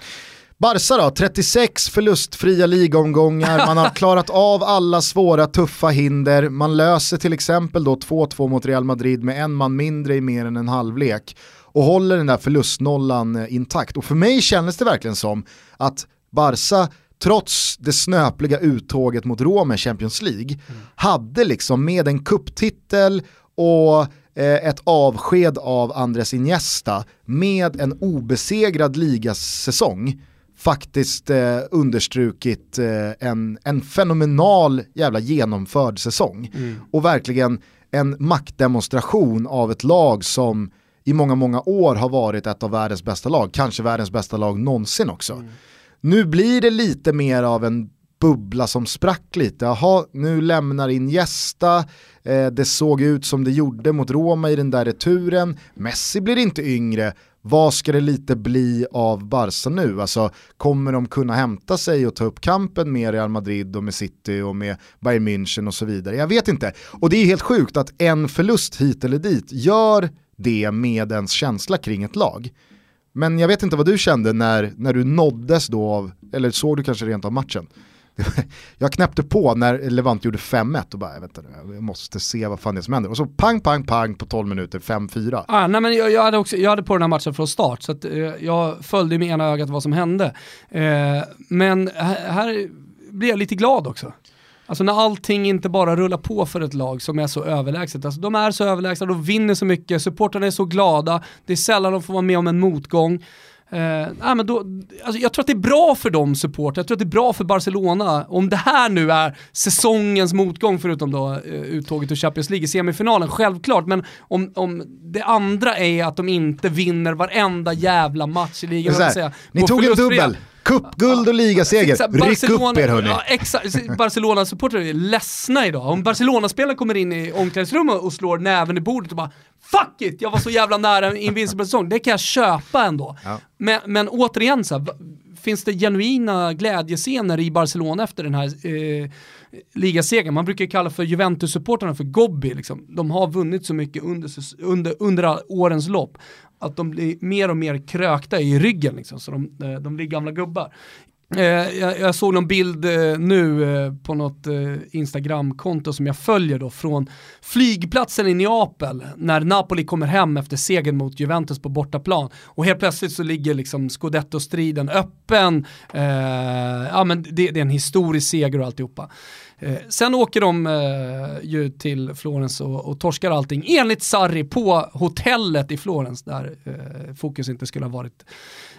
Barca då, 36 förlustfria ligomgångar, man har klarat av alla svåra tuffa hinder, man löser till exempel då 2-2 mot Real Madrid med en man mindre i mer än en halvlek och håller den där förlustnollan eh, intakt. Och för mig kändes det verkligen som att Barca trots det snöpliga uttåget mot Roma i Champions League, mm. hade liksom med en kupptitel och eh, ett avsked av Andres Iniesta med en obesegrad ligasäsong faktiskt eh, understrukit eh, en, en fenomenal jävla genomförd säsong. Mm. Och verkligen en maktdemonstration av ett lag som i många, många år har varit ett av världens bästa lag, kanske världens bästa lag någonsin också. Mm. Nu blir det lite mer av en bubbla som sprack lite. Jaha, nu lämnar in gästa, eh, det såg ut som det gjorde mot Roma i den där returen, Messi blir inte yngre, vad ska det lite bli av Barca nu? Alltså, kommer de kunna hämta sig och ta upp kampen med Real Madrid och med City och med Bayern München och så vidare? Jag vet inte. Och det är helt sjukt att en förlust hit eller dit gör det med ens känsla kring ett lag. Men jag vet inte vad du kände när, när du nåddes då av, eller såg du kanske rent av matchen? jag knäppte på när Levant gjorde 5-1 och bara, vänta jag måste se vad fan det är som händer. Och så pang, pang, pang på 12 minuter, 5-4. Ah, nej, men jag, jag, hade också, jag hade på den här matchen från start, så att, eh, jag följde med ena ögat vad som hände. Eh, men här, här blir jag lite glad också. Alltså när allting inte bara rullar på för ett lag som är så överlägset. Alltså de är så överlägsna, de vinner så mycket, supportrarna är så glada, det är sällan de får vara med om en motgång. Eh, nej, men då, alltså jag tror att det är bra för dem support, jag tror att det är bra för Barcelona om det här nu är säsongens motgång förutom då eh, uttåget ur Champions League i semifinalen, självklart, men om, om det andra är att de inte vinner varenda jävla match i ligan. Säga, Ni tog en dubbel. Cupguld och ligaseger, ryck upp er hörni. Ja, exakt, Barcelona-supportrar är ledsna idag. Om Barcelona-spelaren kommer in i omklädningsrummet och slår näven i bordet och bara Fuck it, jag var så jävla nära en invincible säsong. Det kan jag köpa ändå. Ja. Men, men återigen, så här, finns det genuina glädjescener i Barcelona efter den här eh, ligasegern? Man brukar kalla för Juventus-supportrarna för Gobbi. Liksom. De har vunnit så mycket under, under, under årens lopp att de blir mer och mer krökta i ryggen, liksom, så de, eh, de blir gamla gubbar. Eh, jag, jag, såg någon bild eh, nu eh, på något eh, Instagramkonto som jag följer då från flygplatsen i Neapel när Napoli kommer hem efter segern mot Juventus på bortaplan och helt plötsligt så ligger liksom scudetto-striden öppen, eh, ja men det, det, är en historisk seger och alltihopa. Eh, sen åker de eh, ju till Florens och, och torskar allting enligt Sarri på hotellet i Florens där eh, fokus inte skulle ha varit,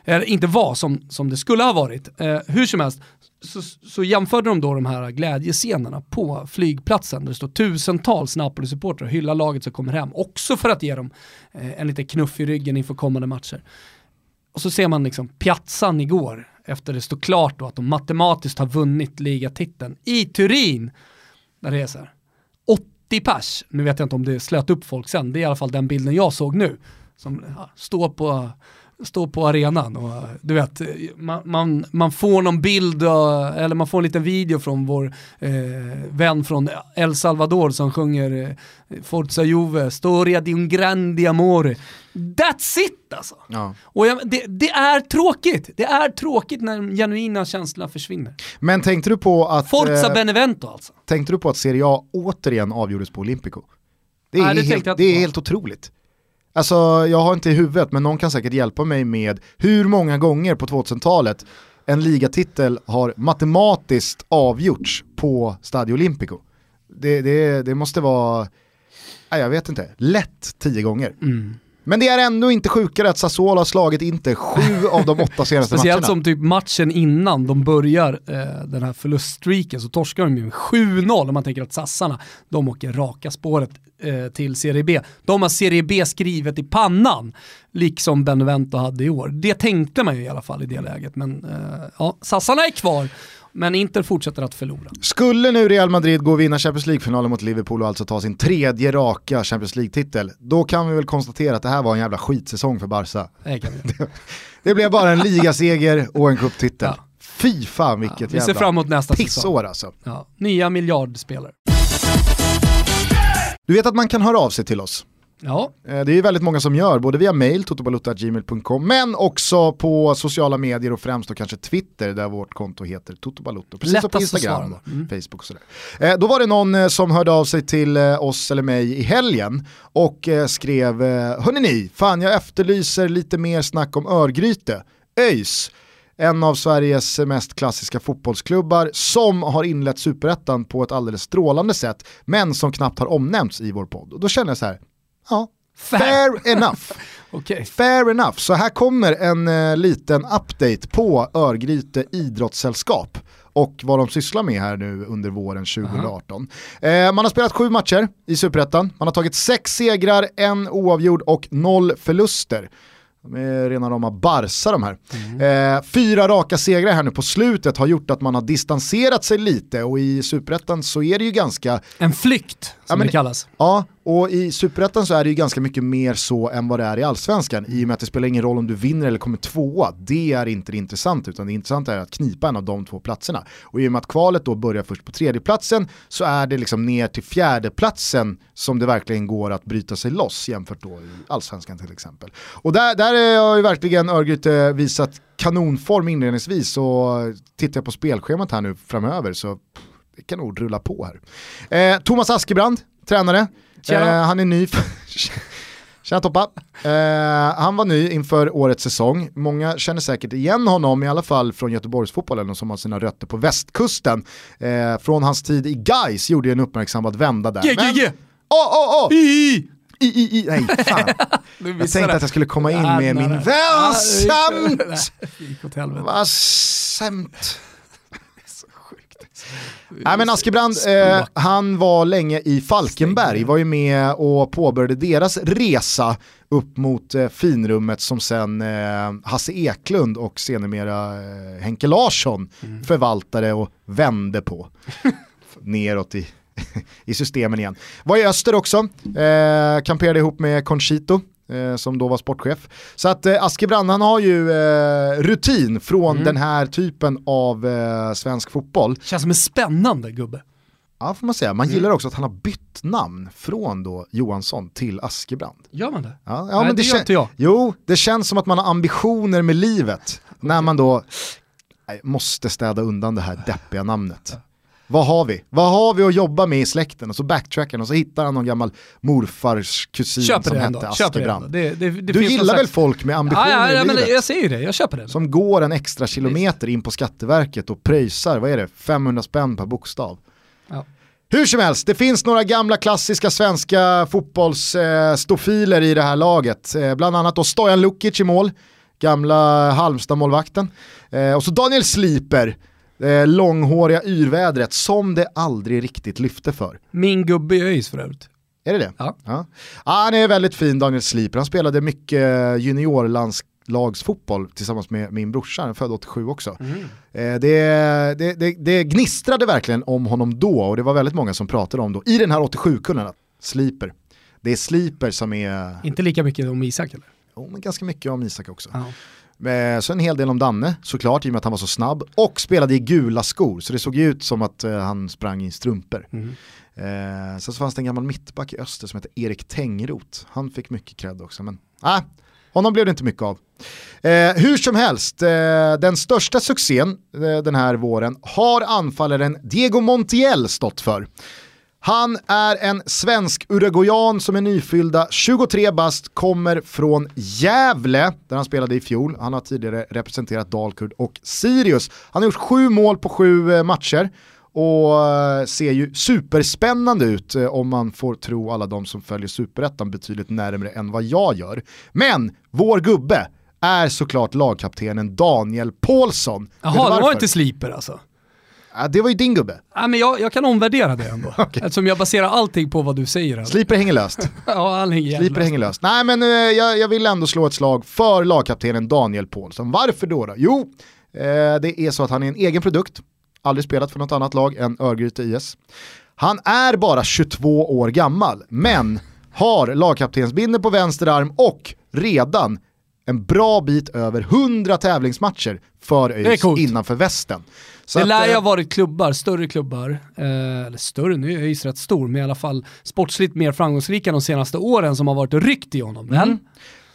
eller inte var som, som det skulle ha varit. Eh, hur som helst så, så jämförde de då de här glädjescenerna på flygplatsen där det står tusentals Napoli-supportrar och hyllar laget som kommer hem, också för att ge dem eh, en liten knuff i ryggen inför kommande matcher. Och så ser man liksom piazzan igår, efter det står klart då att de matematiskt har vunnit ligatiteln i Turin. Där det är så här, 80 pers, nu vet jag inte om det slöt upp folk sen, det är i alla fall den bilden jag såg nu, som ja, står på stå på arenan och du vet, man, man, man får någon bild och, eller man får en liten video från vår eh, vän från El Salvador som sjunger eh, Forza Juve, Storia di un grande amore. That's it alltså! Ja. Och jag, det, det, är tråkigt, det är tråkigt när de genuina känslorna försvinner. Men tänkte du på att... Forza eh, Benevento alltså. Tänkte du på att Serie A återigen avgjordes på Olympico? Det är, Nej, det helt, det är helt otroligt. Alltså jag har inte i huvudet men någon kan säkert hjälpa mig med hur många gånger på 2000-talet en ligatitel har matematiskt avgjorts på Stadio Olimpico. Det, det, det måste vara, nej, jag vet inte, lätt tio gånger. Mm. Men det är ändå inte sjukare att Sassuolo har slagit inte sju av de åtta senaste Speciellt matcherna. som typ matchen innan de börjar eh, den här förluststreaken så torskar de ju med 7-0 om man tänker att sassarna, de åker raka spåret eh, till Serie B. De har Serie B skrivet i pannan, liksom Benevento hade i år. Det tänkte man ju i alla fall i det läget, men eh, ja, sassarna är kvar. Men Inter fortsätter att förlora. Skulle nu Real Madrid gå och vinna Champions League-finalen mot Liverpool och alltså ta sin tredje raka Champions League-titel, då kan vi väl konstatera att det här var en jävla skitsäsong för Barca. Det blev bara en ligaseger och en cuptitel. Ja. Fy fan vilket Ja, vi ser jävla fram emot nästa säsong. pissår alltså. Ja, nya miljardspelare. Du vet att man kan höra av sig till oss. Ja, Eh, Det är väldigt många som gör, både via mail, totobalutta.gmail.com, men också på sociala medier och främst då kanske Twitter där vårt konto heter totobalutto. Precis som på Instagram, svara. Mm. Facebook och sådär. Eh, Då var det någon eh, som hörde av sig till oss eller mig i helgen och eh, skrev, hörni ni, fan jag efterlyser lite mer snack om Örgryte. ÖIS, en av Sveriges mest klassiska fotbollsklubbar som har inlett superettan på ett alldeles strålande sätt, men som knappt har omnämnts i vår podd. Och då känner jag så här, ja, Fair. fair enough. okej. Fair enough, så här kommer en eh, liten update på Örgryte idrottssällskap och vad de sysslar med här nu under våren 2018. Eh, man har spelat sju matcher i Superettan, man har tagit sex segrar, en oavgjord och noll förluster. De är rena rama Barca de här. Eh, fyra raka segrar här nu på slutet har gjort att man har distanserat sig lite och i Superettan så är det ju ganska En flykt, som Ja, men- det kallas. Ja, och i Superettan så är det ju ganska mycket mer så än vad det är i Allsvenskan. I och med att det spelar ingen roll om du vinner eller kommer tvåa. Det är inte det intressanta, utan det intressanta är att knipa en av de två platserna. Och i och med att kvalet då börjar först på tredjeplatsen så är det liksom ner till fjärdeplatsen som det verkligen går att bryta sig loss jämfört då i Allsvenskan till exempel. Och där, där har ju verkligen Örgryte visat kanonform inledningsvis och tittar jag på spelschemat här nu framöver så det kan nog rulla på här. Eh, Thomas Askebrand, tränare. Eh, han är ny. Tjena Toppa. Eh, han var ny inför årets säsong. Många känner säkert igen honom, i alla fall från Göteborgsfotbollen som har sina rötter på västkusten. Eh, från hans tid i Gais gjorde en uppmärksammad vända där. Men- GGG! Åh, åh, åh! I! I, i, i, nej, fan. Jag tänkte att jag skulle komma in med min åt helvete. Vad sämt. Nej men Askebrand, eh, han var länge i Falkenberg, var ju med och påbörjade deras resa upp mot eh, finrummet som sen eh, Hasse Eklund och sedermera eh, Henke Larsson förvaltade och vände på. Neråt i, i systemen igen. Var i Öster också, eh, kamperade ihop med Conchito eh, som då var sportchef. Så att eh, Askebrand han har ju eh, rutin från den här typen av eh, svensk fotboll. Känns som en spännande gubbe. Ja får man säga, man gillar också att han har bytt namn från då Johansson till Askebrand. Gör man det? Ja, ja, Nej, men det gör kän- inte jag. Jo, det känns som att man har ambitioner med livet när man då måste städa undan det här deppiga namnet. Vad har vi? Vad har vi att jobba med i släkten? Och så backtrackar och så hittar han någon gammal morfars kusin Köper som hette. Askebrand. Det, det, det Du gillar någon väl slags- folk med ambitioner Ja, ja, ja i livet? jag säger ju det, jag köper det. Som går en extra kilometer in på Skatteverket och pröjsar, vad är det, 500 spänn per bokstav. Ja. Hur som helst, det finns några gamla klassiska svenska fotbollsstofiler i det här laget. Eh, bland annat då Stojan Lukic i mål, gamla Halmstad-målvakten. Eh, och så Daniel Sliper, eh, långhåriga yrvädret som det aldrig riktigt lyfte för. Min gubbe i ÖIS för övrigt. Är det det? Ja. Ja. Ah, han är väldigt fin Daniel Sliper, han spelade mycket juniorlandslagsfotboll tillsammans med min brorsa, han är född 87 också. Eh, det, det, det, det gnistrade verkligen om honom då och det var väldigt många som pratade om då, i den här 87-kullen, att Sliper. Det är Sliper som är, Inte lika mycket om Isak eller? oh, men ganska mycket om Isak också. Ja. Eh, Så en hel del om Danne, såklart, i och med att han var så snabb. Och spelade i gula skor, så det såg ju ut som att eh, han sprang i strumpor. Mm. Eh, sen så fanns det en gammal mittback i öster som hette Erik Tengroth. Han fick mycket cred också, men ah, honom blev det inte mycket av. Eh, hur som helst, eh, den största succén eh, den här våren har anfallaren Diego Montiel stått för. Han är en svensk uruguayan som är nyfyllda 23 bast, kommer från Gävle där han spelade i fjol. Han har tidigare representerat Dalkurd och Sirius. Han har gjort sju mål på sju eh, matcher och eh, ser ju superspännande ut eh, om man får tro alla de som följer superettan betydligt närmre än vad jag gör. Men vår gubbe är såklart lagkaptenen Daniel Paulsson. Jaha, det var inte Sliper alltså? Ja, det var ju din gubbe. Ja, men jag, jag kan omvärdera det ändå. okay. Eftersom jag baserar allting på vad du säger. Alltså. Sliper hänger löst. ja, han hänger Sliper hänger löst. Nej men uh, jag, jag, vill ändå slå ett slag för lagkaptenen Daniel Paulsson. Varför då? då? Jo, uh, det är så att han är en egen produkt. Aldrig spelat för något annat lag än Örgryte IS. Han är bara 22 år gammal, men har lagkaptensbindeln på vänster arm och redan en bra bit över 100 tävlingsmatcher för ÖIS innanför västen. Så det lär ju ha eh, varit klubbar, större klubbar, eh, eller större, nu är ÖIS rätt stor, men i alla fall sportsligt mer framgångsrika de senaste åren som har varit ryckt i honom. Mm.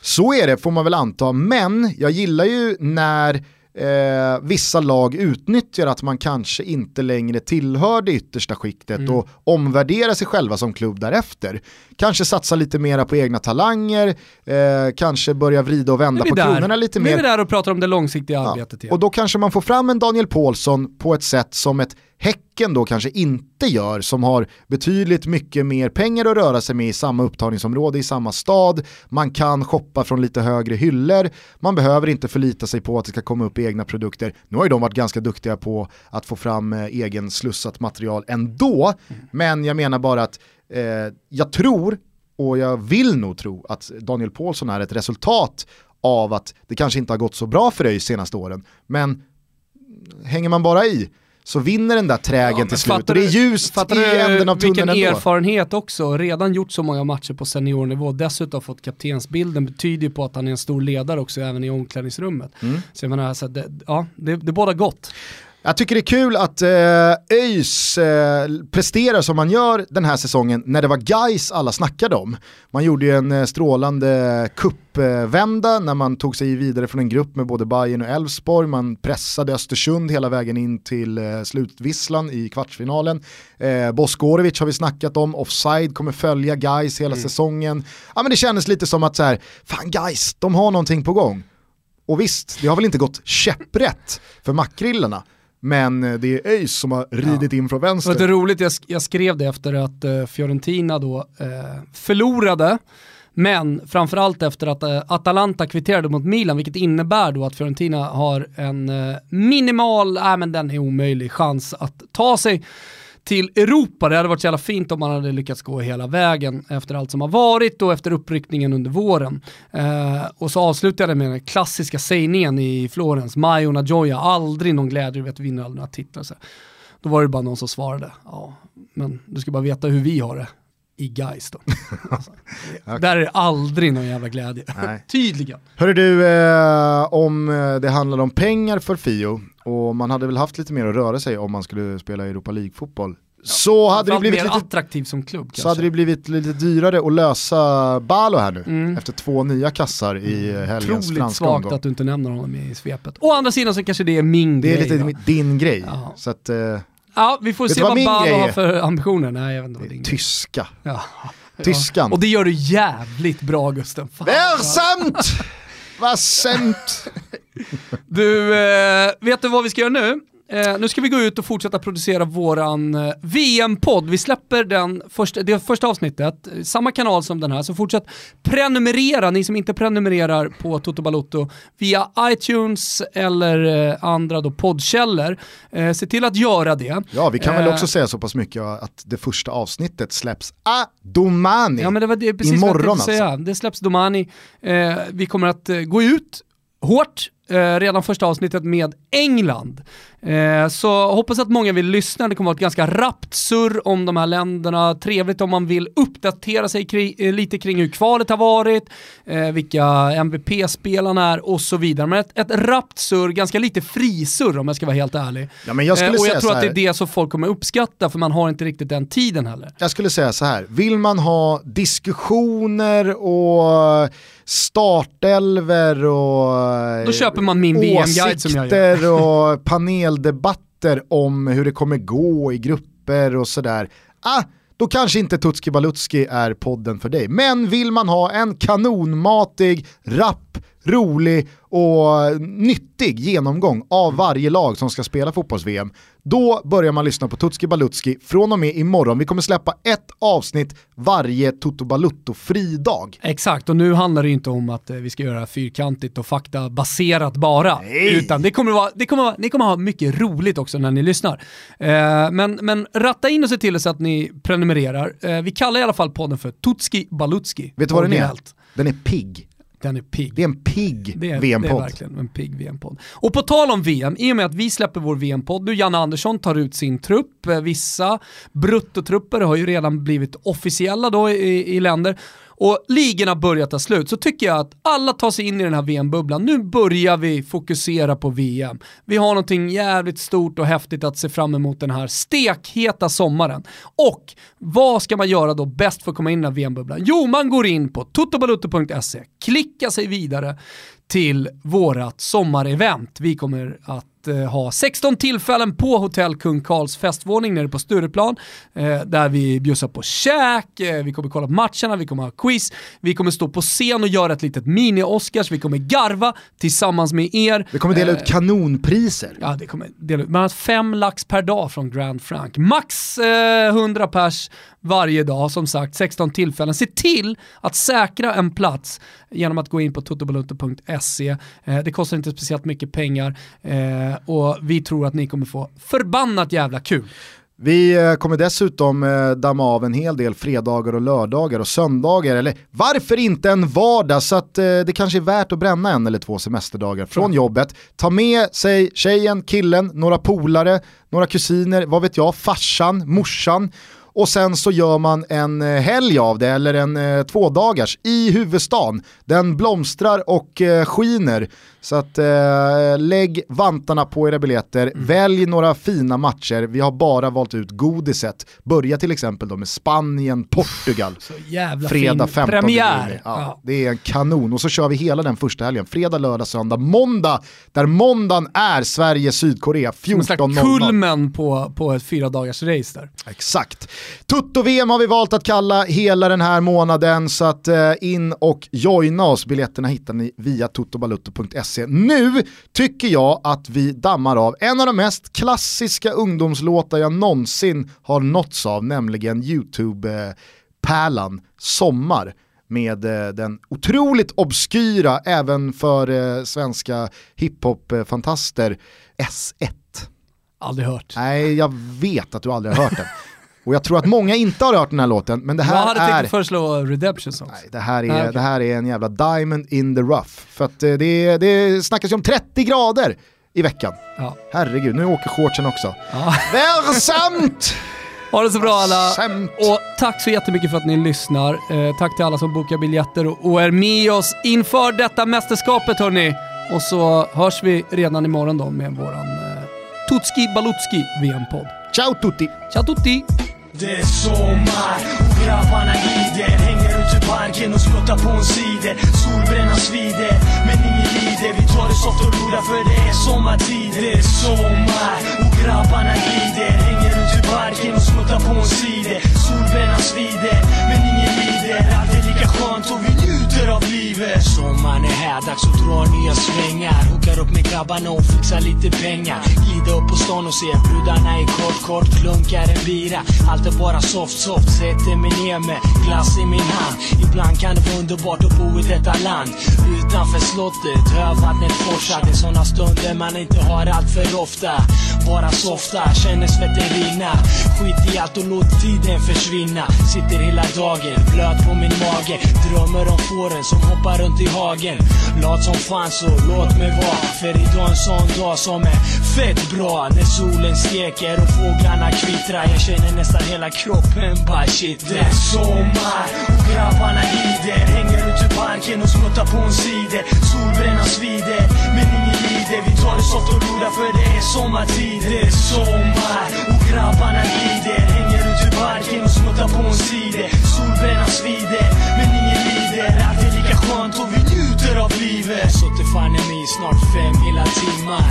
Så är det får man väl anta, men jag gillar ju när eh, vissa lag utnyttjar att man kanske inte längre tillhör det yttersta skiktet mm. och omvärderar sig själva som klubb därefter. Kanske satsa lite mera på egna talanger, eh, kanske börja vrida och vända på där. kronorna lite mer. Nu är vi där och pratar om det långsiktiga ja. arbetet igen. Och då kanske man får fram en Daniel Paulsson på ett sätt som ett Häcken då kanske inte gör, som har betydligt mycket mer pengar att röra sig med i samma upptagningsområde i samma stad. Man kan shoppa från lite högre hyllor, man behöver inte förlita sig på att det ska komma upp egna produkter. Nu har ju de varit ganska duktiga på att få fram eh, egen slussat material ändå, mm. men jag menar bara att eh, jag tror, och jag vill nog tro, att Daniel Paulsson är ett resultat av att det kanske inte har gått så bra för dig senaste åren, men hänger man bara i så vinner den där trägen ja, till slut. Och det är ljust i änden av tunneln Vilken ändå. erfarenhet också, redan gjort så många matcher på seniornivå, dessutom fått kaptensbilden, betyder ju på att han är en stor ledare också även i omklädningsrummet. Mm. Så jag menar, så det, ja, det, det båda gott. Jag tycker det är kul att eh, ÖIS eh, presterar som man gör den här säsongen när det var guys alla snackade om. Man gjorde ju en eh, strålande kuppvända eh, när man tog sig vidare från en grupp med både Bayern och Elfsborg. Man pressade Östersund hela vägen in till eh, slutvisslan i kvartsfinalen. Eh, Boskorovic har vi snackat om, offside kommer följa guys hela mm. säsongen. Ja men det kändes lite som att så här, fan guys, de har någonting på gång. Och visst, det har väl inte gått käpprätt för makrillarna. Men eh, det är ÖIS som har ridit ja. in från vänster. Det är roligt, jag, jag skrev det efter att uh, Fiorentina då uh, förlorade. Men framförallt efter att uh, Atalanta kvitterade mot Milan, vilket innebär då att Fiorentina har en minimal, nej men den är omöjlig, chans att ta sig till Europa. Det hade varit så jävla fint om man hade lyckats gå hela vägen efter allt som har varit och efter uppryckningen under våren. Eh, och så avslutade jag med den klassiska sägningen i Florens, Majorna Gioia, aldrig någon glädje, vet, vinner aldrig några titlar. Så. Då var det bara någon som svarade, ja, men du ska bara veta hur vi har det i Gais då. alltså, okay. Där är det aldrig någon jävla glädje. Tydligen. Hörru du, eh, om eh, det handlar om pengar för Fio och man hade väl haft lite mer att röra sig om man skulle spela Europa League-fotboll. Ja, så hade det blivit lite, attraktiv som klubb Så kanske. hade det blivit lite dyrare att lösa Balo här nu mm. efter två nya kassar i mm. helgens Otroligt franska svagt omgång. att du inte nämner honom i svepet. Å andra sidan så kanske det är min det grej. Det är lite då. din grej. Ja. Så att, eh, Ja, vi får se vad, vad Balo har för ambitioner. Nej, jag vet inte vad din Tyska. Ja. Tyskan. Och det gör du jävligt bra Gusten. Sant! Vad sämt! Du, eh, vet du vad vi ska göra nu? Eh, nu ska vi gå ut och fortsätta producera våran eh, VM-podd. Vi släpper den första, det första avsnittet, samma kanal som den här, så fortsätt prenumerera, ni som inte prenumererar på Toto Balotto, via iTunes eller eh, andra då poddkällor. Eh, se till att göra det. Ja, vi kan väl eh, också säga så pass mycket att det första avsnittet släpps a domani. Ja, men det var det, precis Imorgon vad jag säga. Alltså. Det släpps domani. Eh, vi kommer att gå ut hårt eh, redan första avsnittet med England. Eh, så hoppas att många vill lyssna, det kommer vara ett ganska rappt surr om de här länderna. Trevligt om man vill uppdatera sig kring, eh, lite kring hur kvalet har varit, eh, vilka MVP-spelarna är och så vidare. Men ett, ett rappt surr, ganska lite frisurr om jag ska vara helt ärlig. Ja, men jag skulle och jag säga tror att det är det som folk kommer uppskatta för man har inte riktigt den tiden heller. Jag skulle säga så här, vill man ha diskussioner och startelver och Då köper man min VM-guide som jag gör. och paneldebatter om hur det kommer gå i grupper och sådär. Ah, då kanske inte Tutski Balutski är podden för dig. Men vill man ha en kanonmatig, rapp, rolig och nyttig genomgång av varje lag som ska spela fotbolls-VM, då börjar man lyssna på Tutski Balutski från och med imorgon. Vi kommer släppa ett avsnitt varje Toto Balutto-fridag. Exakt, och nu handlar det inte om att eh, vi ska göra fyrkantigt och faktabaserat bara. Nej. Utan det kommer vara, det kommer vara, ni kommer ha mycket roligt också när ni lyssnar. Eh, men, men ratta in och se till så att ni prenumererar. Eh, vi kallar i alla fall podden för Tutski Balutski. Vet du vad den är? Den är pigg. Den är pigg. Det är en pigg är, det är VM-podd. verkligen en pigg VM-podd. Och på tal om VM, i och med att vi släpper vår VM-podd, nu Janne Andersson tar ut sin trupp, eh, vissa bruttotrupper har ju redan blivit officiella då i, i länder, och ligorna börjar ta slut, så tycker jag att alla tar sig in i den här VM-bubblan. Nu börjar vi fokusera på VM. Vi har någonting jävligt stort och häftigt att se fram emot den här stekheta sommaren. Och vad ska man göra då bäst för att komma in i den här VM-bubblan? Jo, man går in på totobalutto.se, klickar sig vidare till vårat sommarevent. Vi kommer att eh, ha 16 tillfällen på Hotell Kung Karls festvåning nere på Stureplan, eh, där vi bjussar på käk, eh, vi kommer kolla på matcherna, vi kommer ha quiz, vi kommer stå på scen och göra ett litet mini-Oscars, vi kommer garva tillsammans med er. Vi kommer dela Eh, ut kanonpriser. Ja, det kommer dela ut. Man har fem lax per dag från Grand Frank. Max eh, 100 pers varje dag, som sagt, 16 tillfällen. Se till att säkra en plats genom att gå in på totobalutto.se. Eh, det kostar inte speciellt mycket pengar eh, och vi tror att ni kommer få förbannat jävla kul. Vi eh, kommer dessutom eh, damma av en hel del fredagar och lördagar och söndagar, eller varför inte en vardag så att eh, det kanske är värt att bränna en eller två semesterdagar från jobbet. Ta med sig tjejen, killen, några polare, några kusiner, vad vet jag, farsan, morsan och sen så gör man en eh, helg av det, eller en eh, tvådagars i huvudstaden. Den blomstrar och eh, skiner. Så att eh, lägg vantarna på era biljetter, Mm. välj några fina matcher. Vi har bara valt ut godiset. Börja till exempel då med Spanien, Portugal. Så jävla Fredag fin 15 premiär. juni. Ja, Ja. Det är en kanon. Och så kör vi hela den första helgen. Fredag, lördag, söndag, måndag. Där måndagen är Sverige-Sydkorea Som en slags 14.00. kulmen på, på ett fyra dagars race där. Exakt. Tutto-VM har vi valt att kalla hela den här månaden så att eh, in och joina oss. Biljetterna hittar ni via totobalutto.se. Nu tycker jag att vi dammar av en av de mest klassiska ungdomslåtar jag någonsin har nåtts av, nämligen YouTube-pärlan Sommar med eh, den otroligt obskyra, även för eh, svenska hiphop-fantaster, S1. Aldrig hört. Nej, jag vet att du aldrig har hört den. Och jag tror att många inte har hört den här låten, men det Jag här hade är... tänkt föreslå Redemption Songs. Nej, det här, är, Nej, okej. det här är en jävla diamond in the rough. För att eh, det, det snackas ju om 30 grader i veckan. Ja. Herregud, nu åker shortsen också. Ja. Versamt! Ha det så bra alla. Samt. Och tack så jättemycket för att ni lyssnar. Eh, tack till alla som bokar biljetter och, och är med oss inför detta mästerskapet hörni. Och så hörs vi redan imorgon då med våran eh, Tutski Balutski VM-podd. Ciao tutti! Ciao tutti! Det är sommar. Och grabbarna glider Hänger ute i parken och skottar på en cider Solbrännan svider, men glider Vi tar det soft och roliga för det är sommartid. Det är sommar. Och grabbarna glider. Hänger runt i parken och smuttar på en cider Solbrännan svider, men ingen lider. Allt är lika skönt och vi njuter av livet. Sommaren är här, dags att dra nya svängar. Hookar upp med grabbarna och fixar lite pengar. Glida upp på stan och se brudarna i kort, kort Klunkar en bira, allt är bara soft, soft. Sätter mig ner med glass i min hand. Ibland kan det vara underbart att bo i detta land. Utanför slottet, hövattnet forsar. Det är såna stunder man inte har allt för ofta. Bara softa, känner svetten rinna Skit i allt och låt tiden försvinna. Sitter hela dagen, blöt på min mage. Drömmer om fåren som hoppar runt i hagen. Lat som fan så låt mig vara. För idag en sån dag som är fett bra. När solen steker och fåglarna kvittrar. Jag känner nästan hela kroppen bara shit. Det är sommar och grabbarna lider. Hänger parken och smuttar på en sidor Solbränna svider men ingen lider. Vi tar det soft och roliga för det är sommartid. Det är sommar och grabbarna glider. Hänger ut i parken och smuttar på en sidor Solbränna svider men ingen lider. Allt är lika skönt och vi njuter njuter av livet. Suttit fan i mig snart fem hela timmar.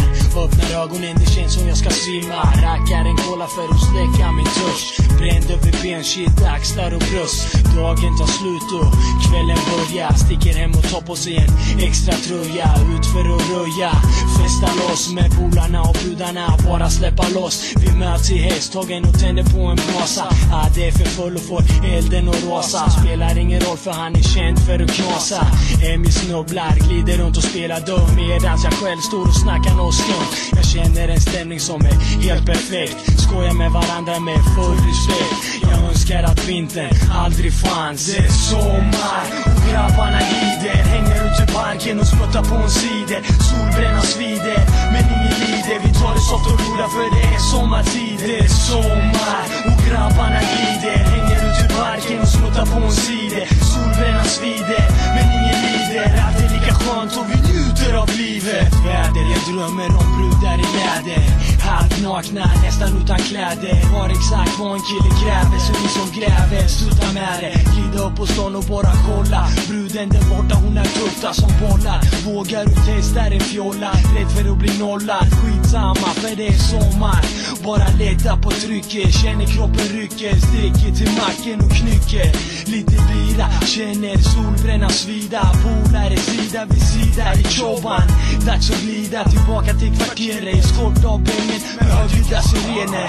Öppnar ögonen, det känns som jag ska svimma. Rackar en cola för att släcka min törst. Bränd över ben, shit, axlar och bröst. Dagen tar slut och kvällen börjar. Sticker hem och tar på sig en extra tröja. Ut för att röja. Festa loss med polarna och brudarna. Bara släppa loss. Vi möts i hästhagen och tänder på en brasa. Ah, Det är för full och får elden att rasa. Spelar ingen roll för han är känd för att knasa. Emmy babblar, glider runt och spelar dum Medans jag själv står och snackar nåt stund. Jag känner en stämning som är helt perfekt. Skojar med varandra med full respekt. Jag önskar att vintern aldrig fanns. Det är sommar och grabbarna glider Hänger ute i parken och spottar på en cider. Solbrännan svider men ingen lider. Vi tar det soft och roliga för det är sommartid. Det är sommar och grabbarna glider Hänger ute i parken och smuttar på en cider. Solbrännan svider men ingen lider. Allt är lika skönt och vi njuter av livet. Väder, jag drömmer om brudar i läder. Halvt nakna, nästan utan kläder. Har exakt vad en kille kräver Så ni som gräver, sluta med det. Glida upp på stan och bara kolla. Bruden där borta, hon är tufta som bollar. Vågar du testa en fjolla? Rädd för att bli nollad. Skitsamma, för det är sommar. Bara lätta på trycket. Känner kroppen rycker. Sticker till macken och knycker. Lite bira, känner solbrännan svida bor är sida vid sida i Choban Dags att glida tillbaka till kvarteret. Skålt av bängen med högljudda sirener